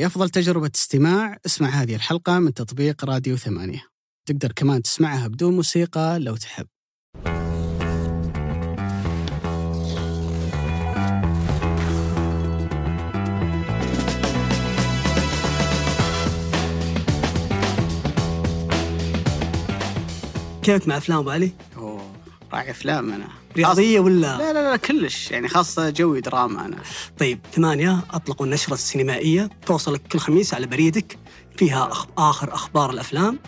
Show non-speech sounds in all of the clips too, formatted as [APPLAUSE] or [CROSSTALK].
لأفضل تجربة استماع. اسمع هذه الحلقة من تطبيق راديو ثمانية. تقدر كمان تسمعها بدون موسيقى لو تحب. كيفك مع أفلام أبو علي؟ راعي أفلام أنا. رياضية ولا؟ لا لا لا كلش. يعني خاصة جوي دراما أنا. طيب ثمانية أطلقوا النشرة السينمائية توصلك كل خميس على بريدك فيها أخ... آخر أخبار الأفلام.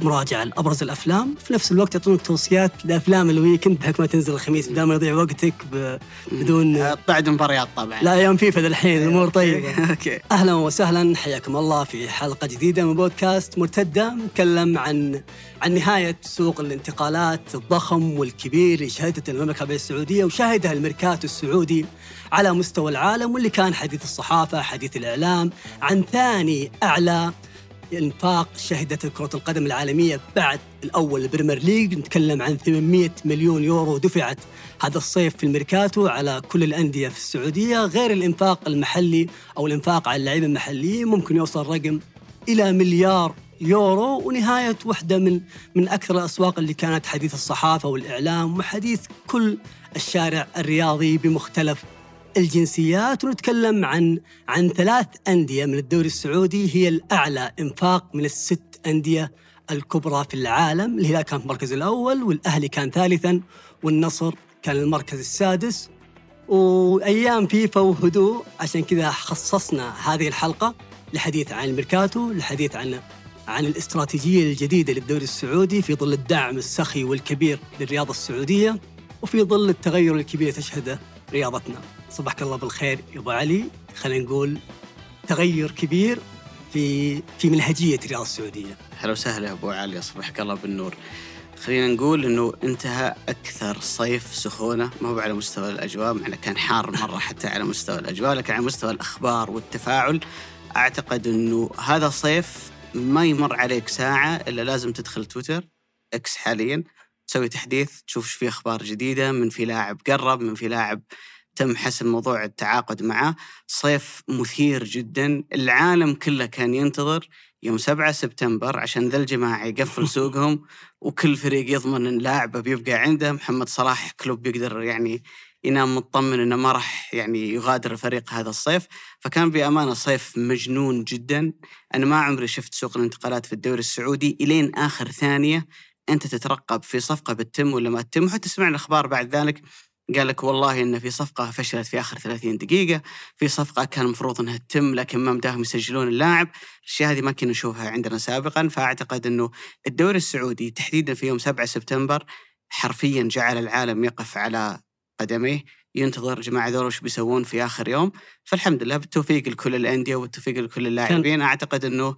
مراجعة لأبرز الأفلام في نفس الوقت يعطونك توصيات لأفلام ال weekend بحكم ما تنزل الخميس بدل ما يضيع وقتك. بدون آه، بعد مباريات طبعا. لا أيام فيفا الحين الأمور طيبة. okay. أهلا وسهلا حياكم الله في حلقة جديدة من بودكاست مرتدة نتكلم عن عن نهاية سوق الانتقالات الضخم والكبير اللي شهدته المملكة العربية السعودية وشهدها الميركاتو السعودي على مستوى العالم واللي كان حديث الصحافة حديث الإعلام عن ثاني أعلى انفاق شهدته كرة القدم العالمية بعد الأول البريمير ليج. نتكلم عن 800 مليون يورو دفعت هذا الصيف في الميركاتو على كل الأندية في السعودية. غير الإنفاق المحلي أو الإنفاق على اللاعبين المحليين ممكن يوصل رقم إلى مليار يورو. ونهاية واحدة من من أكثر الأسواق اللي كانت حديث الصحافة والإعلام وحديث كل الشارع الرياضي بمختلف الجنسيات ونتكلم عن عن ثلاث أندية من الدوري السعودي. هي الأعلى إنفاق من الست أندية الكبرى في العالم. الهلال كان في المركز الأول والأهلي كان ثالثا والنصر كان المركز السادس. وأيام فيفا وهدوء عشان كذا خصصنا هذه الحلقة لحديث عن الميركاتو للحديث عن عن الاستراتيجية الجديدة للدوري السعودي في ظل الدعم السخي والكبير للرياضة السعودية وفي ظل التغير الكبير تشهده رياضتنا. صبحك الله بالخير يا أبو علي. خلينا نقول تغير كبير في في منهجية الرياضه السعودية. هلا وسهلا يا أبو علي اصبحك الله بالنور. خلينا نقول إنه انتهى أكثر صيف سخونة ما هو على مستوى الأجواء مع إنه كان حار مرة حتى على مستوى الأجواء لكن على مستوى الأخبار والتفاعل أعتقد إنه هذا صيف ما يمر عليك ساعة إلا لازم تدخل تويتر إكس حاليا تسوي تحديث تشوف في أخبار جديدة من في لاعب قرب من في لاعب تم حسم موضوع التعاقد معه. صيف مثير جدا. العالم كله كان ينتظر يوم 7 سبتمبر عشان ذا الجماعة يقفل [LAUGHS] سوقهم وكل فريق يضمن إن لاعبه بيبقى عنده. محمد صلاح كلوب يقدر يعني ينام مطمن إنه ما راح يعني يغادر الفريق هذا الصيف. فكان بأمانة صيف مجنون جدا. أنا ما عمري شفت سوق الانتقالات في الدوري السعودي إلين آخر ثانية. أنت تترقب في صفقة بتتم ولا ما تتم؟ وحتى تسمع الأخبار بعد ذلك. قال لك والله إن في صفقة فشلت في آخر 30 دقيقة، في صفقة كان المفروض إنها تتم لكن ما مداهم يسجلون اللاعب، الأشياء هذه ما كنا نشوفها عندنا سابقا فأعتقد إنه الدوري السعودي تحديدا في يوم 7 سبتمبر حرفيا جعل العالم يقف على قدميه ينتظر جماعة ذول وش بيسوون في آخر يوم. فالحمد لله بالتوفيق لكل الأندية والتوفيق لكل اللاعبين. أعتقد أنه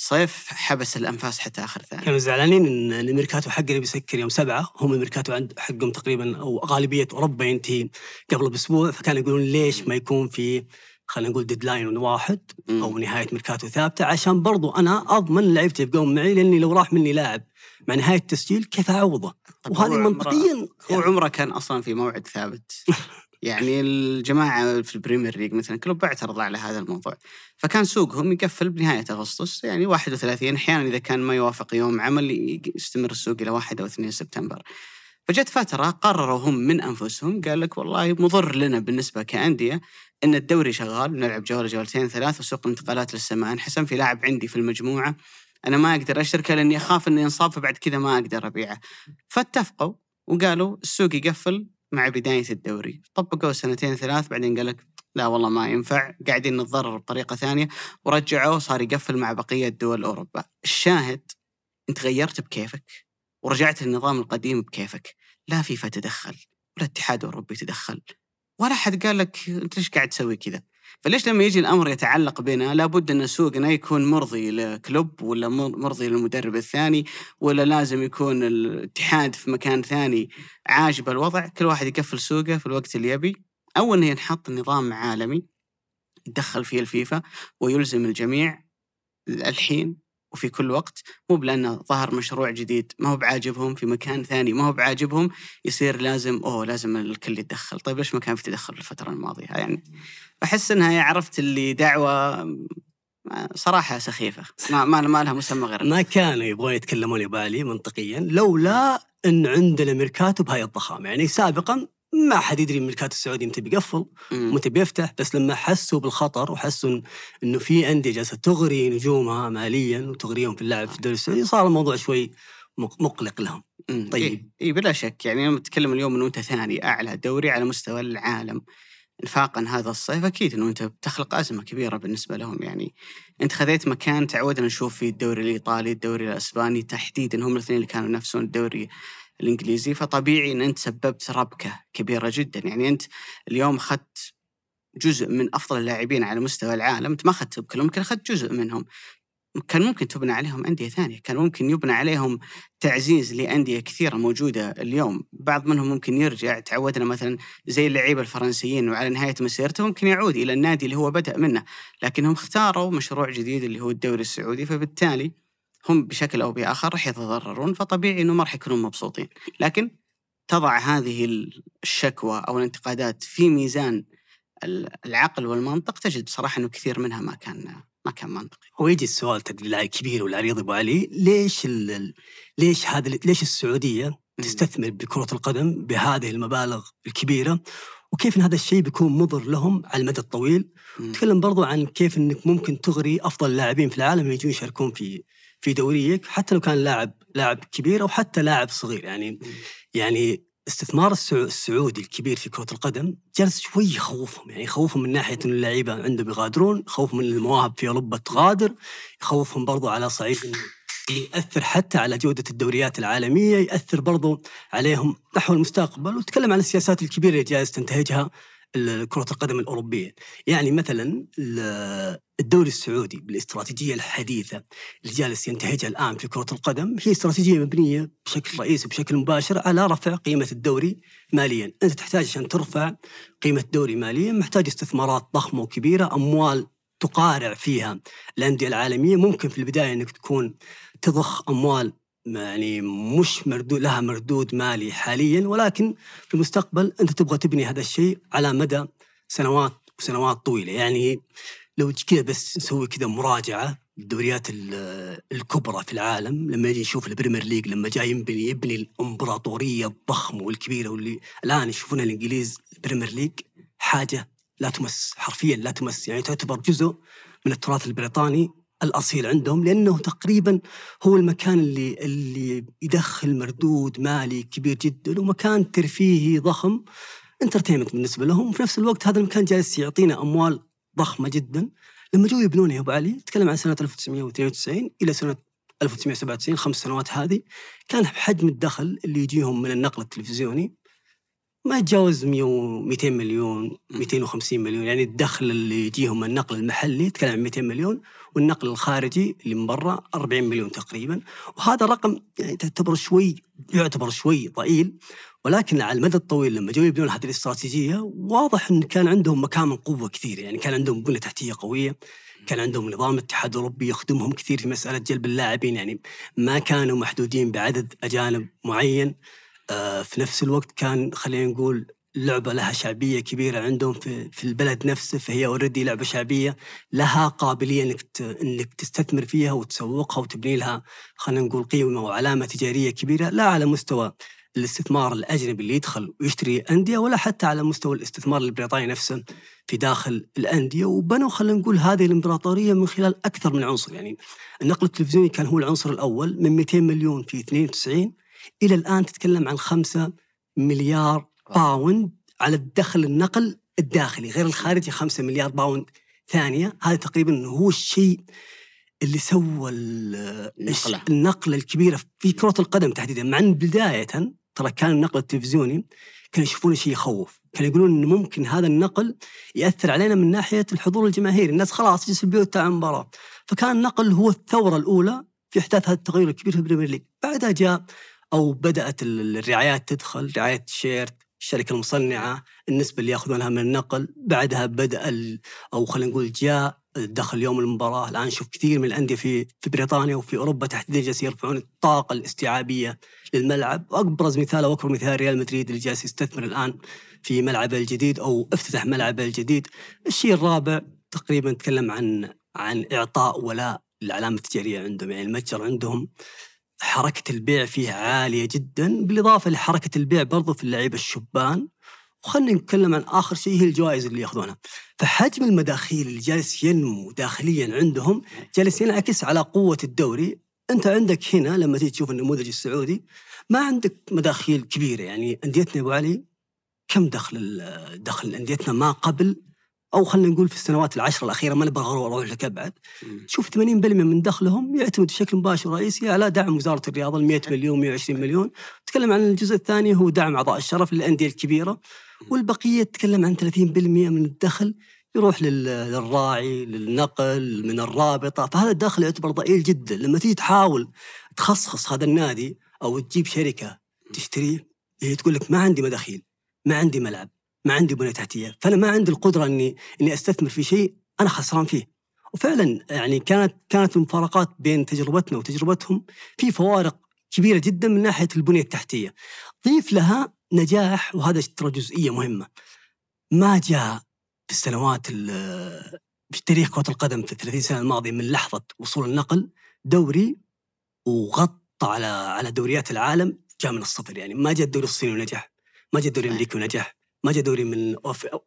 صيف حبس الأنفاس حتى آخر ثانية كانوا زعلانين إن الميركاتو حقنا بيسكر يوم سبعة هم الميركاتو عند حقهم تقريبا أو غالبية أوروبا ينتهي قبل بأسبوع فكانوا يقولون ليش ما يكون في خلينا نقول deadline واحد. أو نهاية ميركاتو ثابتة عشان برضو أنا أضمن لعيبتي يبقون معي لأني لو راح مني لاعب مع نهاية التسجيل كيف أعوضه؟ وهذه منطقيا هو عمره كان أصلا في موعد ثابت [LAUGHS] يعني الجماعة في البريمير ليج مثلا كلوب اعترض على هذا الموضوع. فكان سوقهم يقفل بنهاية أغسطس يعني 31 أحيانا إذا كان ما يوافق يوم عمل يستمر السوق إلى 1 أو 2 سبتمبر. فجت فترة قرروا هم من أنفسهم قال لك والله مضر لنا بالنسبة كأندية إن الدوري شغال نلعب جولة جولتين ثلاث وسوق الانتقالات لسه ما انحسم في لاعب عندي في المجموعة أنا ما أقدر أشركه لأني أخاف إنه ينصاب فبعد كذا ما أقدر أبيعه. فاتفقوا وقالوا السوق يقفل مع بداية الدوري. طبقوا سنتين ثلاث بعدين قال لك لا والله ما ينفع قاعدين نتضرر بطريقة ثانية. ورجعوه صار يقفل مع بقية دول أوروبا. الشاهد أنت غيرت بكيفك ورجعت للنظام القديم بكيفك. لا فيفا تدخل ولا الاتحاد الأوروبي تدخل. ولا حد قال لك أنت ليش قاعد تسوي كذا؟ فليش لما يجي الأمر يتعلق بنا لابد أن سوقنا يكون مرضي لكلوب ولا مرضي للمدرب الثاني ولا لازم يكون الاتحاد في مكان ثاني عاجب الوضع. كل واحد يقفل سوقه في الوقت اللي يبي. أو إنه ينحط نظام عالمي يتدخل فيه الفيفا ويلزم الجميع الحين وفي كل وقت مو بلانه ظهر مشروع جديد ما هو بعاجبهم في مكان ثاني ما هو بعاجبهم يصير لازم أوه لازم الكل يتدخل. طيب ليش ما كان في تدخل الفترة الماضية؟ يعني أحس إنها عرفت اللي دعوة ما- صراحة سخيفة. ما ما, ما لها مسمى غير ما كانوا يبغون يتكلمون يا أبو علي منطقيا لولا إن عندنا ميركاتو بهاي الضخامة. يعني سابقا ما حد يدري الميركاتو السعودي متى بيقفل مم. متى بيفتح بس لما حسوا بالخطر وحسوا إنه في أندية جالسة تغري نجومها ماليا وتغريهم في اللعب في الدوري السعودي صار الموضوع شوي مق- مقلق لهم مم. طيب. اي إيه بلا شك يعني لما تتكلم اليوم إنه أنت ثاني أعلى دوري على مستوى العالم انفاقا هذا الصيف أكيد إنه أنت بتخلق أزمة كبيرة بالنسبة لهم يعني أنت خذيت مكان تعودنا نشوف فيه الدوري الإيطالي الدوري الأسباني تحديدا هم الاثنين اللي كانوا ينافسون الدوري الإنجليزي فطبيعي إن أنت سببت ربكة كبيرة جدا. يعني أنت اليوم أخذت جزء من أفضل اللاعبين على مستوى العالم أنت ما أخذت كلهم يمكن أخذت جزء منهم. كان ممكن تبنى عليهم أندية ثانية كان ممكن يبنى عليهم تعزيز لأندية كثيرة موجودة اليوم. بعض منهم ممكن يرجع تعودنا مثلا زي اللعيبة الفرنسيين وعلى نهاية مسيرته ممكن يعود إلى النادي اللي هو بدأ منه. لكنهم اختاروا مشروع جديد اللي هو الدوري السعودي فبالتالي هم بشكل أو بآخر راح يتضررون فطبيعي إنه ما راح يكونون مبسوطين. لكن تضع هذه الشكوى أو الانتقادات في ميزان العقل والمنطق تجد بصراحة إنه كثير منها ما كان ما كان منطقي. ويجي السؤال تدري الكبير والعريض ابو علي ليش ال- ليش هذا ليش السعودية تستثمر بكرة القدم بهذه المبالغ الكبيرة؟ وكيف إن هذا الشيء بيكون مضر لهم على المدى الطويل. تكلم برضو عن كيف إنك ممكن تغري أفضل اللاعبين في العالم يجون يشاركون في في دوريك حتى لو كان لاعب لاعب كبير أو حتى لاعب صغير. يعني يعني استثمار السعو- السعودي الكبير في كرة القدم جالس شوي يخوفهم. يعني يخوفهم من ناحية أن اللعيبة عندهم يغادرون يخوفهم من المواهب في أوروبا تغادر يخوفهم برضو على صعيد يأثر حتى على جودة الدوريات العالمية يأثر برضو عليهم نحو المستقبل. وتكلم عن السياسات الكبيرة اللي جالس تنتهجها. كرة القدم الأوروبية. يعني مثلا ال- الدوري السعودي بالاستراتيجية الحديثة اللي جالس ينتهجها الآن في كرة القدم هي استراتيجية مبنية بشكل رئيسي بشكل مباشر على رفع قيمة الدوري ماليا. أنت تحتاج عشان ترفع قيمة الدوري ماليا محتاج استثمارات ضخمة وكبيرة أموال تقارع فيها. الأندية العالمية ممكن في البداية أنك تكون تضخ أموال يعني مش مردود لها مردود مالي حاليا ولكن في المستقبل أنت تبغى تبني هذا الشيء على مدى سنوات وسنوات طويلة. يعني لو كذا بس نسوي كذا مراجعة الدوريات ال- الكبرى في العالم لما يجي نشوف البريمير ليج لما جاي يبني يبني الإمبراطورية الضخمة والكبيرة واللي الآن يشوفون الإنجليز البريمير ليج حاجة لا تمس حرفيا لا تمس. يعني تعتبر جزء من التراث البريطاني الأصيل عندهم لأنه تقريبا هو المكان اللي اللي يدخل مردود مالي كبير جدا ومكان ترفيهي ضخم entertainment بالنسبة لهم. وفي نفس الوقت هذا المكان جالس يعطينا أموال ضخمة جدا. لما جوا يبنونه يا أبو علي تكلم عن سنة 1992 إلى سنة 1997 خمس سنوات هذه كان حجم الدخل اللي يجيهم من النقل التلفزيوني ما يتجاوز 100 و 200 مليون 250 مليون. يعني الدخل اللي يجيهم النقل المحلي يتكلم عن 200 مليون والنقل الخارجي اللي من برا 40 مليون تقريبا. وهذا رقم يعني تعتبر شوي يعتبر شوي ضئيل ولكن على المدى الطويل لما جو يبنون هذه الاستراتيجية واضح إن كان عندهم مكامن قوة كثير. يعني كان عندهم بنيه تحتية قوية كان عندهم نظام الاتحاد الأوروبي يخدمهم كثير في مسألة جلب اللاعبين. يعني ما كانوا محدودين بعدد أجانب معين. في نفس الوقت كان خلينا نقول لعبة لها شعبية كبيرة عندهم في, في البلد نفسه فهي اوريدي لعبة شعبية لها قابلية إنك إنك تستثمر فيها وتسوقها وتبني لها خلينا نقول قيمة وعلامة تجارية كبيرة لا على مستوى الاستثمار الأجنبي اللي يدخل ويشتري أندية ولا حتى على مستوى الاستثمار البريطاني نفسه في داخل الأندية. وبنوا خلينا نقول هذه الإمبراطورية من خلال أكثر من عنصر. يعني النقل التلفزيوني كان هو العنصر الأول من 200 مليون في 92 إلى الآن تتكلم عن 5 مليار باوند على الدخل النقل الداخلي غير الخارجي 5 مليار باوند ثانية. هذا تقريبا هو الشيء اللي سوى ال- النقلة. النقلة الكبيرة في كرة القدم تحديدا. مع أن بداية ترى كان النقل التلفزيوني كانوا يشوفونه شيء يخوف. كانوا يقولون إنه ممكن هذا النقل يأثر علينا من ناحية الحضور الجماهيري. الناس خلاص تجلس في البيوت تتابع المباراة فكان النقل هو الثورة الأولى في أحداث هذا التغير الكبير في البريمير ليج. بعدها جاء أو بدأت ال- الرعايات تدخل رعاية ال shirt الشركة المصنعة النسبة اللي يأخذونها من النقل. بعدها بدأ أو خلينا نقول جاء دخل يوم المباراة. الآن نشوف كثير من الأندية في في بريطانيا وفي أوروبا تحديدا جالسين يرفعون الطاقة الاستيعابية للملعب. وابرز مثال أو أكبر مثال ريال مدريد اللي جالس يستثمر الآن في ملعبه الجديد أو افتتح ملعبه الجديد. الشيء الرابع تقريبا نتكلم عن عن إعطاء ولاء للعلامة التجارية عندهم. يعني المتجر عندهم حركة البيع فيه عالية جدا بالإضافة لحركة البيع برضو في اللعيبة الشبان. وخلينا نتكلم عن آخر شيء هي الجوائز اللي يأخذونها. فحجم المداخيل اللي جالس ينمو داخليا عندهم جالس ينعكس على قوة الدوري. أنت عندك هنا لما تيجي تشوف النموذج السعودي ما عندك مداخيل كبيرة. يعني أنديتنا أبو علي كم دخل دخل أنديتنا ما قبل أو خلينا نقول في السنوات العشر الأخيرة ما نبغى أروح لك أبعد. شوف 80% من دخلهم يعتمد بشكل مباشر ورئيسي على دعم وزارة الرياضة ال 100 مليون 120 مليون. تكلم عن الجزء الثاني هو دعم أعضاء الشرف للأندية الكبيرة. والبقية تتكلم عن 30% من الدخل يروح للراعي للنقل من الرابطة. فهذا الدخل يعتبر ضئيل جدا. لما تيجي تحاول تخصخص هذا النادي أو تجيب شركة تشتريه هي تقول لك ما عندي مداخيل ما عندي ملعب. ما عندي بنيه تحتية فأنا ما عندي القدرة إني إني أستثمر في شيء أنا خسران فيه. وفعلا يعني كانت كانت المفارقات بين تجربتنا وتجربتهم في فوارق كبيرة جدا من ناحية البنية التحتية. ضيف لها نجاح وهذا ترى جزئية مهمة. ما جاء في السنوات في تاريخ كرة القدم في 30 سنة الماضية من لحظة وصول النقل دوري وغطى على على دوريات العالم جاء من الصفر. يعني ما جاء الدوري الصيني ونجح ما جاء الدوري الأمريكي ونجح. ما جاء دوري من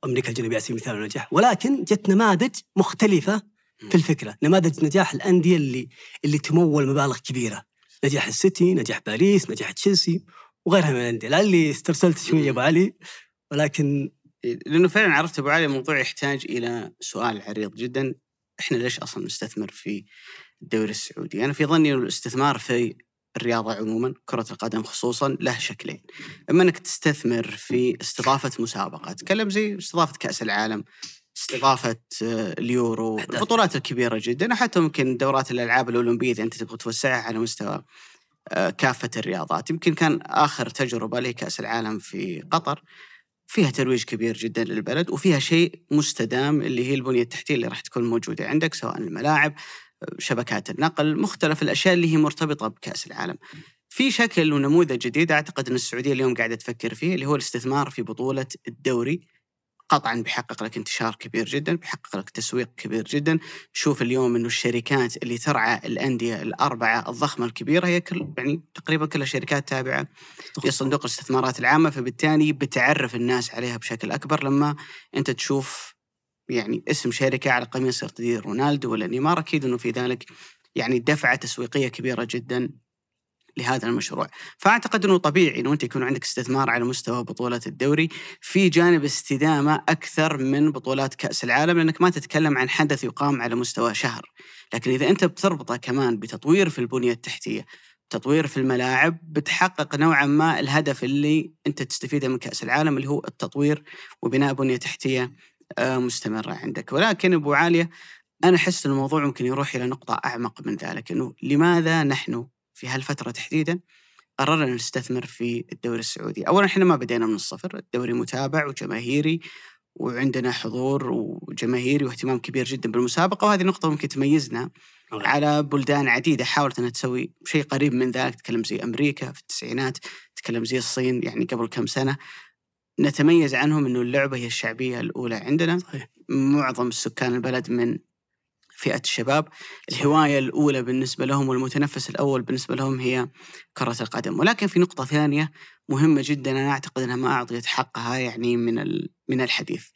أمريكا الجنوبية على سبيل المثال ونجح. ولكن جت نماذج مختلفة في الفكرة. نماذج نجاح الأندية اللي اللي تمول مبالغ كبيرة. نجاح السيتي نجاح باريس نجاح تشيلسي وغيرها من الأندية. لعلي استرسلت شوية أبو علي ولكن لأنه فعلا عرفت أبو علي الموضوع يحتاج إلى سؤال عريض جدا. إحنا ليش أصلا نستثمر في الدوري السعودي؟ أنا في ظني الاستثمار في الرياضة عموما كرة القدم خصوصا له شكلين. إما أنك تستثمر في استضافة مسابقة. تكلم زي استضافة كأس العالم استضافة آه، اليورو البطولات الكبيرة جدا حتى ممكن دورات الألعاب الأولمبية إذا أنت تبغى توسعها على مستوى آه، كافة الرياضات. يمكن كان آخر تجربة لكأس العالم في قطر. فيها ترويج كبير جدا للبلد وفيها شيء مستدام اللي هي البنية التحتية اللي راح تكون موجودة عندك سواء الملاعب شبكات النقل مختلف الأشياء اللي هي مرتبطة بكأس العالم. في شكل ونموذج جديد أعتقد أن السعودية اليوم قاعدة تفكر فيه اللي هو الاستثمار في بطولة الدوري قطعا بيحقق لك انتشار كبير جدا بيحقق لك تسويق كبير جدا نشوف اليوم إنه الشركات اللي ترعى الأندية الأربعة الضخمة الكبيرة هي كل يعني تقريبا كلها شركات تابعة لصندوق الاستثمارات العامة فبالتالي بتعرف الناس عليها بشكل أكبر لما أنت تشوف يعني اسم شركة على قميص ارتدي رونالدو ولا نيمار أكيد إنه في ذلك يعني دفعة تسويقية كبيرة جدا لهذا المشروع. فأعتقد إنه طبيعي إنه أنت يكون عندك استثمار على مستوى بطولة الدوري في جانب استدامة أكثر من بطولات كأس العالم لأنك ما تتكلم عن حدث يقام على مستوى شهر. لكن إذا أنت بتربطه كمان بتطوير في البنية التحتية تطوير في الملاعب بتحقق نوعا ما الهدف اللي أنت تستفيده من كأس العالم اللي هو التطوير وبناء بنية تحتية آه، مستمرة عندك. ولكن أبو عالية أنا أحس الموضوع ممكن يروح إلى نقطة أعمق من ذلك أنه لماذا نحن في هالفترة تحديدا قررنا نستثمر في الدوري السعودي؟ أولا إحنا ما بدينا من الصفر الدوري متابع وجماهيري وعندنا حضور وجماهيري واهتمام كبير جدا بالمسابقة وهذه نقطة ممكن تميزنا على بلدان عديدة. حاولت أنها تسوي شيء قريب من ذلك تكلم زي أمريكا في التسعينات تكلم زي الصين يعني قبل كم سنة. نتميز عنهم إنه اللعبة هي الشعبية الأولى عندنا. صحيح. معظم السكان البلد من فئة الشباب. الهواية الأولى بالنسبة لهم والمتنفس الأول بالنسبة لهم هي كرة القدم. ولكن في نقطة ثانية مهمة جدا أنا أعتقد إنها ما أعطيت حقها يعني من من الحديث.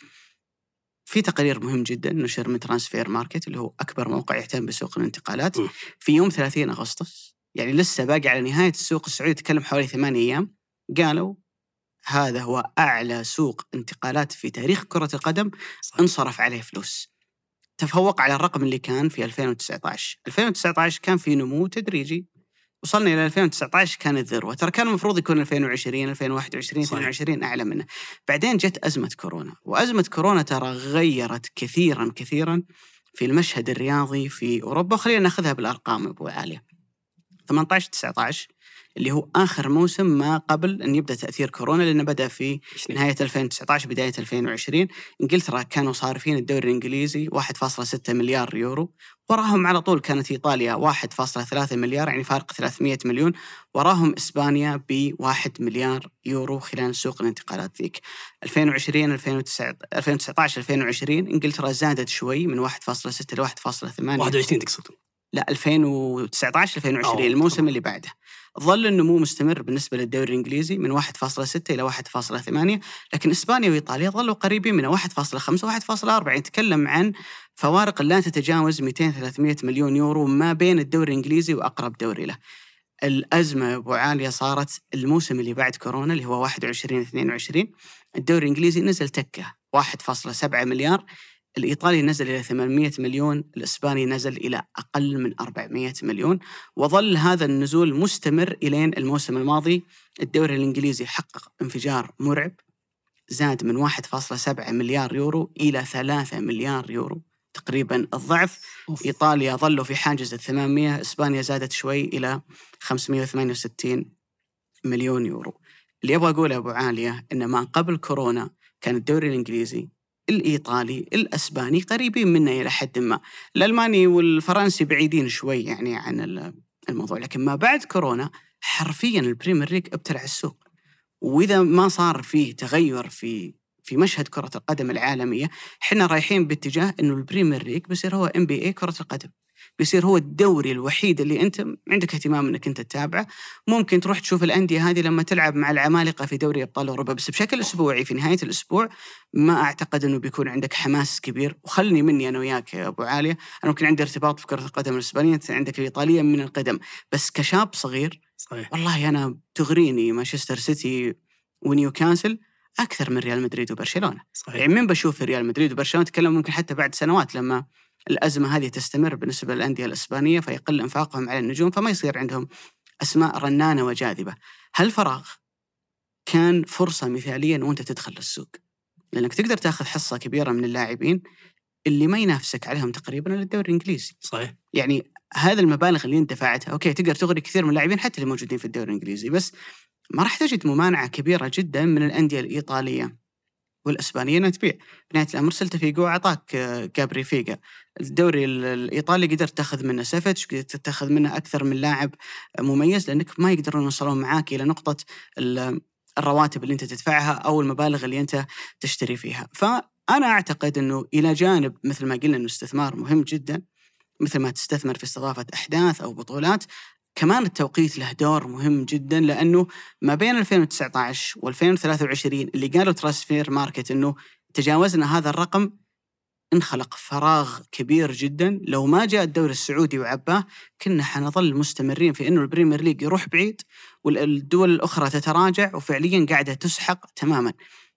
في تقرير مهم جدا نشر من ترانسفير ماركت اللي هو أكبر موقع يهتم بسوق الانتقالات. في يوم 30 أغسطس يعني لسه باقي على نهاية السوق السعودي تكلم حوالي ثمانية أيام قالوا هذا هو أعلى سوق انتقالات في تاريخ كرة القدم صحيح. انصرف عليه فلوس. تفوق على الرقم اللي كان في 2019 2019 كان في نمو تدريجي. وصلنا إلى 2019 كان الذروة. ترى كان المفروض يكون 2020 2021 22 أعلى منه. بعدين جت أزمة كورونا. وأزمة كورونا ترى غيرت كثيرا كثيرا في المشهد الرياضي في أوروبا. خلينا ناخذها بالأرقام أبو عاليه 18 19 اللي هو آخر موسم ما قبل إن يبدأ تأثير كورونا لأنه بدأ في نهاية 2019 بداية 2020 إنجلترا كانوا صارفين الدوري الإنجليزي 1.6 مليار يورو. وراهم على طول كانت إيطاليا 1.3 مليار يعني فارق 300 مليون. وراهم إسبانيا ب 1 مليار يورو خلال سوق الانتقالات ذيك. 2020 2019 2020 إنجلترا زادت شوي من 1.6 ل 1.8 21 تقصد؟ لا 2019 2020 أوه. الموسم اللي بعده ظل النمو مستمر بالنسبة للدوري الإنجليزي من 1.6 إلى 1.8 لكن إسبانيا وإيطاليا ظلوا قريبين من 1.5 و1.4 نتكلم عن فوارق لا تتجاوز 200 300 مليون يورو ما بين الدوري الإنجليزي وأقرب دوري له. الأزمة يا أبو عالية صارت الموسم اللي بعد كورونا اللي هو 21 22 الدوري الإنجليزي نزل تكة 1.7 مليار الإيطالي نزل إلى 800 مليون الإسباني نزل إلى أقل من 400 مليون. وظل هذا النزول مستمر إلين الموسم الماضي. الدوري الإنجليزي حقق انفجار مرعب زاد من 1.7 مليار يورو إلى 3 مليار يورو. تقريبا الضعف. أوف. إيطاليا ظلوا في حاجز ال 800 إسبانيا زادت شوي إلى 568 مليون يورو. اللي أبغى أقوله أبو علي أن ما قبل كورونا كان الدوري الإنجليزي الإيطالي، الأسباني قريبين منا إلى حد ما، الألماني والفرنسي بعيدين شوي يعني عن الموضوع، لكن ما بعد كورونا حرفيا البريمير ليج ابتلع السوق. وإذا ما صار فيه تغير في في مشهد كرة القدم العالمية، إحنا رايحين باتجاه إنه البريمير ليج بيصير هو NBA كرة القدم. بيصير هو الدوري الوحيد اللي أنت عندك اهتمام إنك أنت تتابعه. ممكن تروح تشوف الأندية هذه لما تلعب مع العمالقة في دوري أبطال أوروبا بس بشكل أسبوعي في نهاية الأسبوع ما أعتقد إنه بيكون عندك حماس كبير. وخلني مني أنا وياك يا أبو عالية أنا ممكن عندي ارتباط بكره القدم الإسبانية أنت عندك الإيطالية من القدم. بس كشاب صغير صحيح. والله أنا تغريني مانشستر سيتي ونيوكاسل أكثر من ريال مدريد وبرشلونة. صحيح. يعني من بشوف ريال مدريد وبرشلونة تكلم ممكن حتى بعد سنوات لما الأزمة هذه تستمر بالنسبة للأندية الإسبانية فيقل إنفاقهم على النجوم فما يصير عندهم أسماء رنانة وجاذبة. هالفراغ كان فرصة مثالية وأنت تدخل للسوق. لأنك تقدر تأخذ حصة كبيرة من اللاعبين اللي ما ينافسك عليهم تقريبا إلا الدوري الإنجليزي. صحيح. يعني هذا المبالغ اللي أنت دفعتها، أوكي تقدر تغري كثير من اللاعبين حتى اللي موجودين في الدوري الإنجليزي بس ما راح تجد ممانعة كبيرة جدا من الأندية الإيطالية والإسبانية إنها تبيع بنهاية الأمر سيلتا فيغو أعطاك جابري فيغا الدوري الإيطالي قدرت تاخذ منه سافيتش قدرت تاخذ منه أكثر من لاعب مميز لأنك ما يقدرون يوصلون معاك إلى نقطة الرواتب اللي أنت تدفعها أو المبالغ اللي أنت تشتري فيها. فأنا أعتقد إنه إلى جانب مثل ما قلنا إنه استثمار مهم جدا مثل ما تستثمر في استضافة أحداث أو بطولات كمان التوقيت له دور مهم جدا لأنه ما بين 2019 و2023 اللي قالوا ترانسفير ماركت إنه تجاوزنا هذا الرقم انخلق فراغ كبير جدا. لو ما جاء الدوري السعودي وعباه كنا حنظل مستمرين في إنه البريمير ليج يروح بعيد والدول الأخرى تتراجع وفعليا قاعدة تنسحق تماما.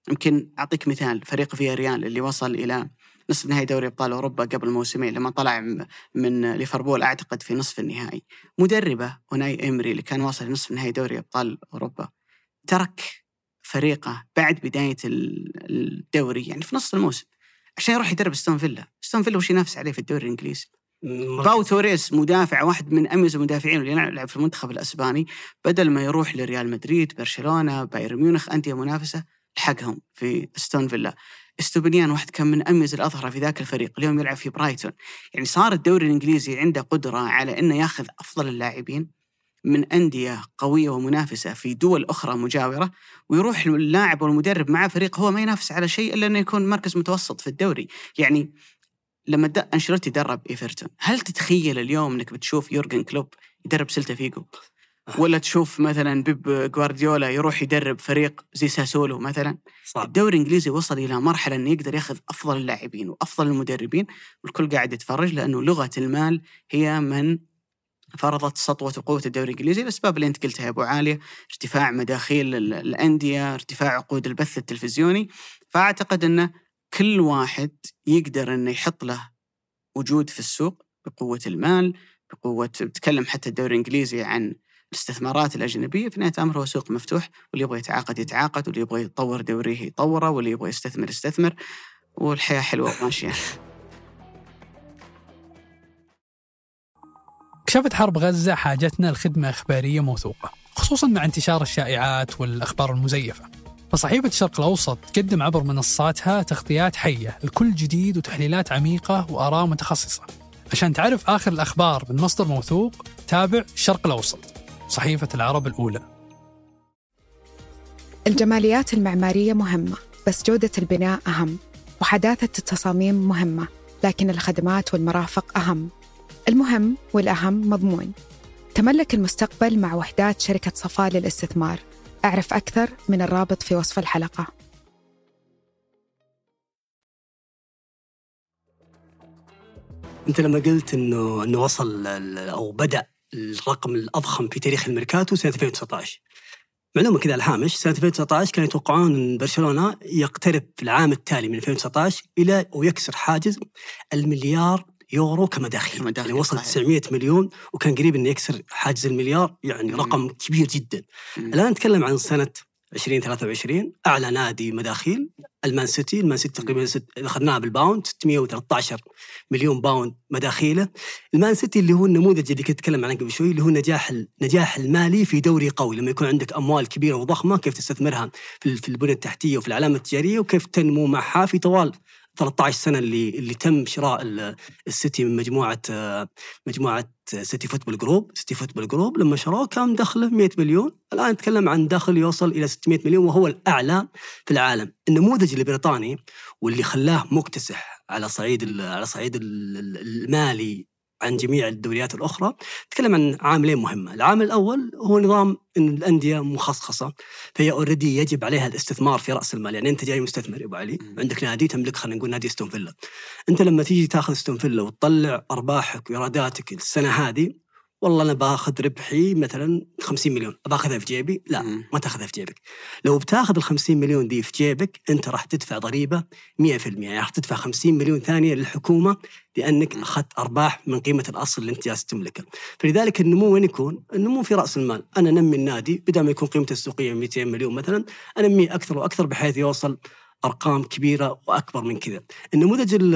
يمكن أعطيك مثال فريق فيا ريال اللي وصل إلى نصف نهائي دوري أبطال أوروبا قبل موسمين لما طلع من ليفربول أعتقد في نصف النهائي. مدربه أوناي إمري اللي كان واصل لنصف نهائي دوري أبطال أوروبا ترك فريقه بعد بداية الدوري يعني في نصف الموسم. عشان يروح يدرب أستون فيلا. أستون فيلا وش ينافس عليه في الدوري الإنجليزي؟ باو توريس مدافع واحد من أميز المدافعين اللي يلعب في المنتخب الأسباني. بدل ما يروح لريال مدريد برشلونة بايرن ميونخ انديه منافسة لحقهم في أستون فيلا. إستوبنيان واحد كان من أميز الأظهرة في ذاك الفريق اليوم يلعب في برايتون. يعني صار الدوري الإنجليزي عنده قدرة على إنه ياخذ أفضل اللاعبين. من أندية قوية ومنافسة في دول أخرى مجاورة ويروح اللاعب والمدرب مع فريق هو ما ينافس على شيء إلا إنه يكون مركز متوسط في الدوري. يعني لما أنشيلوتي درب إيفرتون هل تتخيل اليوم إنك بتشوف يورجن كلوب يدرب سلتا فيجو؟ ولا تشوف مثلا بيب جوارديولا يروح يدرب فريق زي ساسولو مثلا؟ صعب. الدوري الإنجليزي وصل إلى مرحلة إنه يقدر يأخذ أفضل اللاعبين وأفضل المدربين والكل قاعد يتفرج لأنه لغة المال هي من فرضت سطوة وقوة الدوري الإنجليزي الأسباب اللي أنت قلتها يا أبو عالية ارتفاع مداخيل الأندية ارتفاع عقود البث التلفزيوني. فأعتقد أنه كل واحد يقدر أنه يحط له وجود في السوق بقوة المال بقوة بتكلم حتى الدوري الإنجليزي عن الاستثمارات الأجنبية. في نهاية الأمر هو سوق مفتوح واللي يبغى يتعاقد يتعاقد واللي يبغى يطور دوريه يطوره واللي يبغى يستثمر يستثمر والحياة حلوة وماشية. [LAUGHS] كشفت حرب غزة حاجتنا لخدمة إخبارية موثوقة خصوصا مع انتشار الشائعات والأخبار المزيفة. فصحيفة الشرق الأوسط تقدم عبر منصاتها تغطيات حية لكل جديد وتحليلات عميقة وآراء متخصصة. عشان تعرف آخر الأخبار من مصدر موثوق تابع الشرق الأوسط صحيفة العرب الأولى. الجماليات المعمارية مهمة بس جودة البناء أهم وحداثة التصاميم مهمة لكن الخدمات والمرافق أهم. المهم والأهم مضمون. تملك المستقبل مع وحدات شركة صفاء للاستثمار. أعرف أكثر من الرابط في وصف الحلقة. أنت لما قلت إنه إنه وصل أو بدأ الرقم الأضخم في تاريخ الميركاتو سنة 2019 معلومة كذا الهامش سنة 2019 كانوا يتوقعون إن برشلونة يقترب في العام التالي من 2019 إلى ويكسر حاجز المليار يورو كمداخيل كمداخيل، يعني وصل صحيح. 900 مليون وكان قريب إنه يكسر حاجز المليار يعني مم. رقم كبير جدا مم. الآن نتكلم عن سنة 2023 أعلى نادي مداخيل المان سيتي، المان سيتي تقريبا أخذناها بالباوند 613 مليون pound مداخيله. ال Man City اللي هو النموذج اللي كنت أتكلم عنه قبل شوي اللي هو النجاح النجاح المالي في دوري قوي لما يكون عندك أموال كبيرة وضخمة كيف تستثمرها في البنيه التحتية وفي العلامة التجارية وكيف تنمو معها في طوال 13 سنة اللي اللي تم شراء ال- السيتي من مجموعة مجموعة City Football Group، City Football Group لما شروه كان دخله 100 مليون، الآن نتكلم عن دخل يوصل إلى 600 مليون وهو الأعلى في العالم، النموذج البريطاني واللي خلاه مكتسح على صعيد على صعيد ال- ال- المالي عن جميع الدوريات الأخرى، نتكلم عن عاملين مهمة، العامل الأول هو نظام إن الأندية مخصصه فهي اوريدي يجب عليها الاستثمار في رأس المال، يعني أنت جاي مستثمر يا أبو علي،. عندك نادي تملك خلينا نقول نادي استون فيلا. أنت لما تيجي تاخذ استون فيلا وتطلع أرباحك وإيراداتك السنة هذه والله أنا باخذ ربحي مثلا 50 مليون. باخذها في جيبي؟ لا مم. ما تاخذها في جيبك. لو بتاخذ ال 50 مليون دي في جيبك أنت راح تدفع ضريبة 100% يعني راح تدفع 50 مليون ثانية للحكومة لأنك. أخذت أرباح من قيمة الأصل اللي أنت جالس تملكه فلذلك النمو وين يكون؟ النمو في رأس المال. أنا أنمي النادي بدل ما يكون قيمته السوقية 200 مليون مثلا أنميه أكثر وأكثر بحيث يوصل أرقام كبيرة وأكبر من كذا. النموذج ال-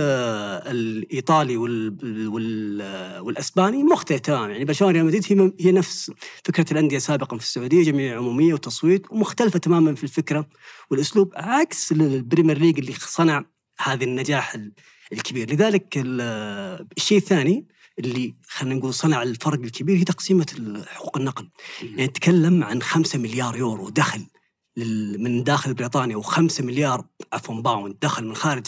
الإيطالي وال وال والأسباني مختلف تماما يعني برشلونه ريال مدريد هي هي نفس فكرة الأندية سابقا في السعودية جمعيه عمومية وتصويت ومختلفة تماما في الفكرة والأسلوب عكس ال Premier League اللي صنع هذا النجاح ال- الكبير. لذلك ال- الشيء الثاني اللي خلينا نقول صنع الفرق الكبير هي تقسيمة حقوق النقل. يعني نتكلم عن 5 مليار يورو دخل من داخل بريطانيا و5 مليار عفوا pound دخل من خارج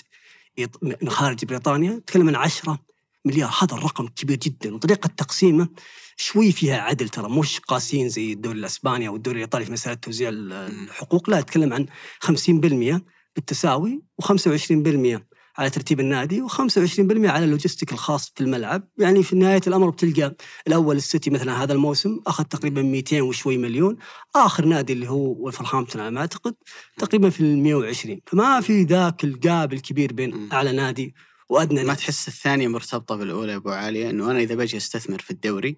من خارج بريطانيا. نتكلم عن 10 مليار. هذا الرقم كبير جدا. وطريقة تقسيمه شوي فيها عدل ترى. مش قاسيين زي الدوري الأسباني أو الدوري الإيطالي في مسألة توزيع ال- الحقوق. لا نتكلم عن 50% بالتساوي و25% على ترتيب النادي و25% على ال logistics الخاص في الملعب. يعني في نهاية الأمر بتلقى الأول السيتي مثلا هذا الموسم أخذ تقريبا 200 وشوي مليون آخر نادي اللي هو ولفرهامبتون على ما أعتقد تقريبا في ال 120 فما في ذاك ال gap الكبير بين مم. أعلى نادي وأدنى ما نادي. تحس الثانية مرتبطة بالأولى يا أبو علي؟ إنه أنا إذا بجي أستثمر في الدوري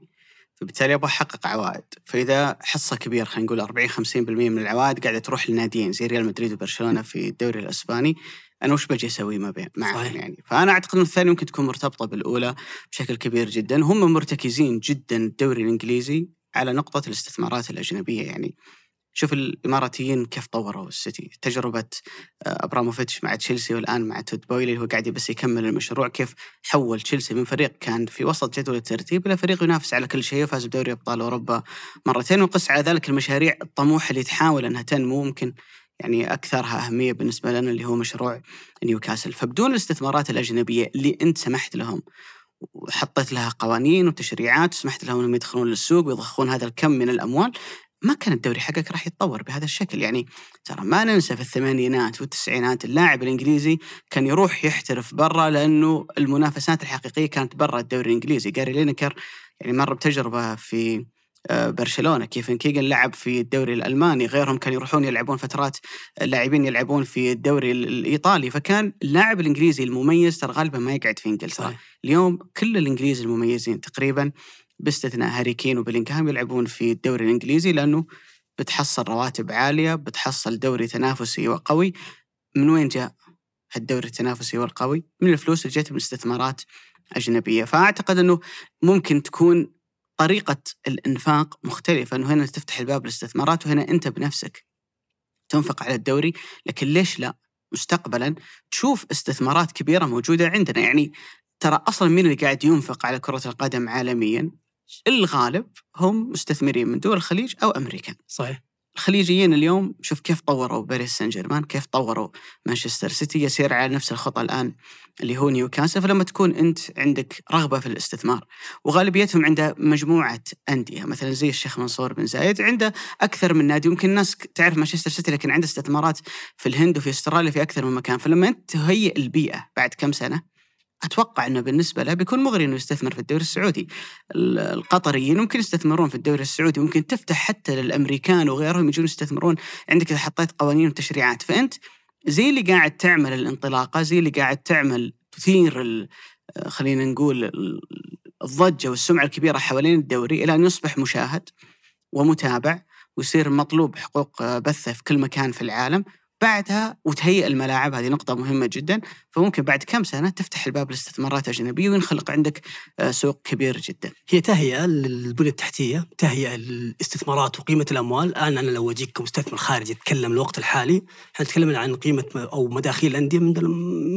فبالتالي أبغى أحقق عوائد. فإذا حصة كبيرة خلينا نقول 40 50% من العوائد قاعدة تروح لناديين زي ريال مدريد وبرشلونة في الدوري الأسباني. أنا وش بجي أسوي ما بين معهم صحيح. يعني. فأنا أعتقد إن الثانية ممكن تكون مرتبطة بالأولى بشكل كبير جدا. هم مرتكزين جدا الدوري الإنجليزي على نقطة الاستثمارات الأجنبية. يعني شوف الإماراتيين كيف طوروا السيتي. تجربة آه، أبراموفيتش مع تشيلسي والآن مع تود بويلي اللي هو قاعد بس يكمل المشروع. كيف حول تشيلسي من فريق كان في وسط جدول الترتيب إلى فريق ينافس على كل شيء وفاز بدوري أبطال أوروبا مرتين. وقس على ذلك المشاريع الطموحه اللي تحاول أنها تنمو. ممكن يعني أكثرها أهمية بالنسبة لنا اللي هو مشروع نيوكاسل. فبدون الاستثمارات الأجنبية اللي أنت سمحت لهم وحطيت لها قوانين وتشريعات وسمحت لهم إنهم يدخلون للسوق ويضخون هذا الكم من الأموال ما كان الدوري حقك راح يتطور بهذا الشكل. يعني ترى ما ننسى في الثمانينات والتسعينات اللاعب الإنجليزي كان يروح يحترف برا لأنه المنافسات الحقيقية كانت برا الدوري الإنجليزي. جاري لينكر يعني مر بتجربة في برشلونة كيفن كيجن لعب في الدوري الألماني غيرهم كانوا يروحون يلعبون فترات اللاعبين يلعبون في الدوري ال- الإيطالي فكان اللاعب الإنجليزي المميز ترى غالبا ما يقعد في إنجلترا. اليوم كل الإنجليز المميزين تقريبا باستثناء هاري كين وبلينغهام يلعبون في الدوري الإنجليزي لأنه بتحصل رواتب عالية بتحصل دوري تنافسي وقوي. من وين جاء الدوري التنافسي والقوي؟ من الفلوس اللي جت من استثمارات أجنبية. فأعتقد إنه ممكن تكون طريقة الإنفاق مختلفة أنه هنا تفتح الباب للاستثمارات وهنا أنت بنفسك تنفق على الدوري لكن ليش لا؟ مستقبلا تشوف استثمارات كبيرة موجودة عندنا. يعني ترى أصلا مين اللي قاعد ينفق على كرة القدم عالميا؟ الغالب هم مستثمرين من دول الخليج أو أمريكا. صحيح. الخليجيين اليوم شوف كيف طوروا باريس سان جيرمان كيف طوروا مانشستر سيتي يسير على نفس الخطى الآن اللي هو نيوكاسل فلما تكون أنت عندك رغبة في الاستثمار وغالبيتهم عنده مجموعة أندية مثلا زي الشيخ منصور بن زايد عنده أكثر من نادي يمكن الناس تعرف مانشستر سيتي لكن عنده استثمارات في الهند وفي أستراليا في أكثر من مكان. فلما انت تهيئ البيئة بعد كم سنة أتوقع إنه بالنسبة له بيكون مغري إنه يستثمر في الدوري السعودي. القطريين ممكن يستثمرون في الدوري السعودي، ممكن تفتح حتى للأمريكان وغيرهم يجون يستثمرون عندك إذا حطيت قوانين وتشريعات، فأنت زي اللي قاعد تعمل الانطلاقة، زي اللي قاعد تعمل تثير خلينا نقول الضجة والسمعة الكبيرة حوالين الدوري إلى أن يصبح مشاهد ومتابع ويصير مطلوب حقوق بثة في كل مكان في العالم بعدها وتهيئ الملاعب هذه نقطة مهمة جدا. فممكن بعد كم سنة تفتح الباب لاستثمارات أجنبية وينخلق عندك آه، سوق كبير جدا. هي تهيئة للبنية التحتية تهيئة للاستثمارات وقيمة الأموال. الآن أنا لو أجيك كمستثمر خارجي أتكلم الوقت الحالي إحنا نتكلم عن قيمة أو مداخيل الأندية من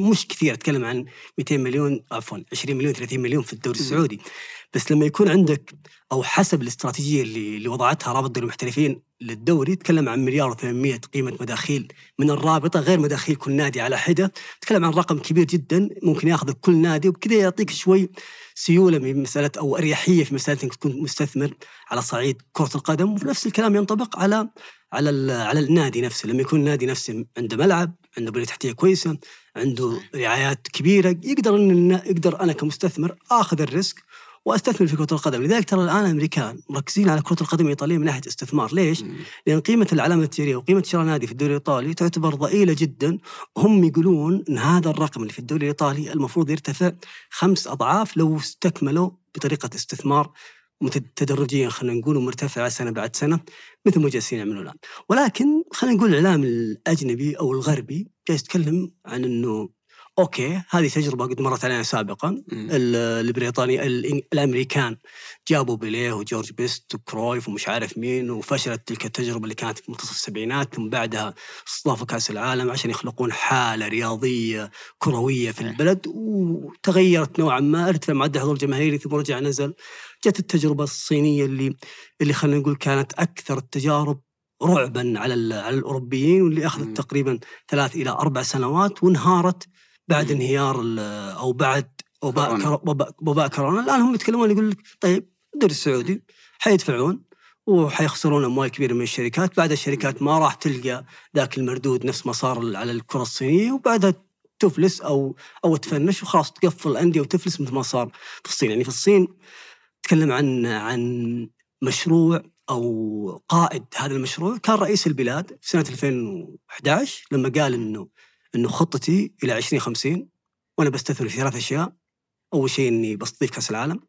مش كثير أتكلم عن 200 مليون عفوا 20 مليون 30 مليون في الدوري السعودي. بس لما يكون عندك أو حسب الاستراتيجية اللي, اللي وضعتها رابطه المحترفين للدوري تكلم عن مليار و800 قيمة مداخيل. من الرابطة غير مداخيل كل نادي على حدة. تكلم عن رقم كبير جدا ممكن ياخذ كل نادي وبكذا يعطيك شوي سيولة من مسألة أو أريحية في مسألة إنك تكون مستثمر على صعيد كرة القدم. ونفس الكلام ينطبق على على على النادي نفسه. لما يكون النادي نفسه عنده ملعب عنده بنيه تحتية كويسة عنده رعايات كبيرة يقدر ان يقدر أنا كمستثمر آخذ الريسك وأستثمر في كرة القدم، لذلك ترى الآن الامريكان مركزين على كرة القدم الإيطالية من ناحية استثمار، ليش؟ لأن قيمة العلامة التجاريه وقيمة شراء نادي في الدوري الإيطالي تعتبر ضئيلة جدا، هم يقولون إن هذا الرقم اللي في الدوري الإيطالي المفروض يرتفع خمس أضعاف لو استكملوا بطريقة استثمار تدرجيا خلينا نقول ومرتفعه سنة بعد سنة مثل ما جالسين يعملون الآن، ولكن خلينا نقول الإعلام الأجنبي أو الغربي جالس يتكلم عن إنه أوكي هذه تجربة قد مرت علينا سابقا. البريطاني الأمريكان جابوا بيليه وجورج بيست وكرويف ومش عارف مين وفشلت تلك التجربة اللي كانت في منتصف السبعينات ثم بعدها استضافوا كأس العالم عشان يخلقون حالة رياضية كروية في البلد وتغيرت نوعا ما ارتفع معدل حضور الجماهيري ثم رجع نزل. جت التجربة الصينية اللي اللي خلينا نقول كانت أكثر التجارب رعبا على على الأوروبيين واللي أخذت تقريبا ثلاث إلى أربع سنوات وانهارت بعد انهيار أو بعد وباء وباء كورونا. الآن هم يتكلمون يقول لك طيب الدوري السعودي حيدفعون وحيخسرون أموال كبيرة من الشركات، بعد الشركات ما راح تلقى ذاك المردود نفس ما صار على الكرة الصينية وبعدها تفلس أو أو تفنش وخلاص تقفل الأندية وتفلس مثل ما صار في الصين، يعني في الصين تكلم عن عن مشروع أو قائد هذا المشروع. كان رئيس البلاد في سنة 2011 لما قال إنه إنه خطتي إلى 2050 وأنا بستثمر في ثلاث أشياء. أول شيء إني بستضيف كأس العالم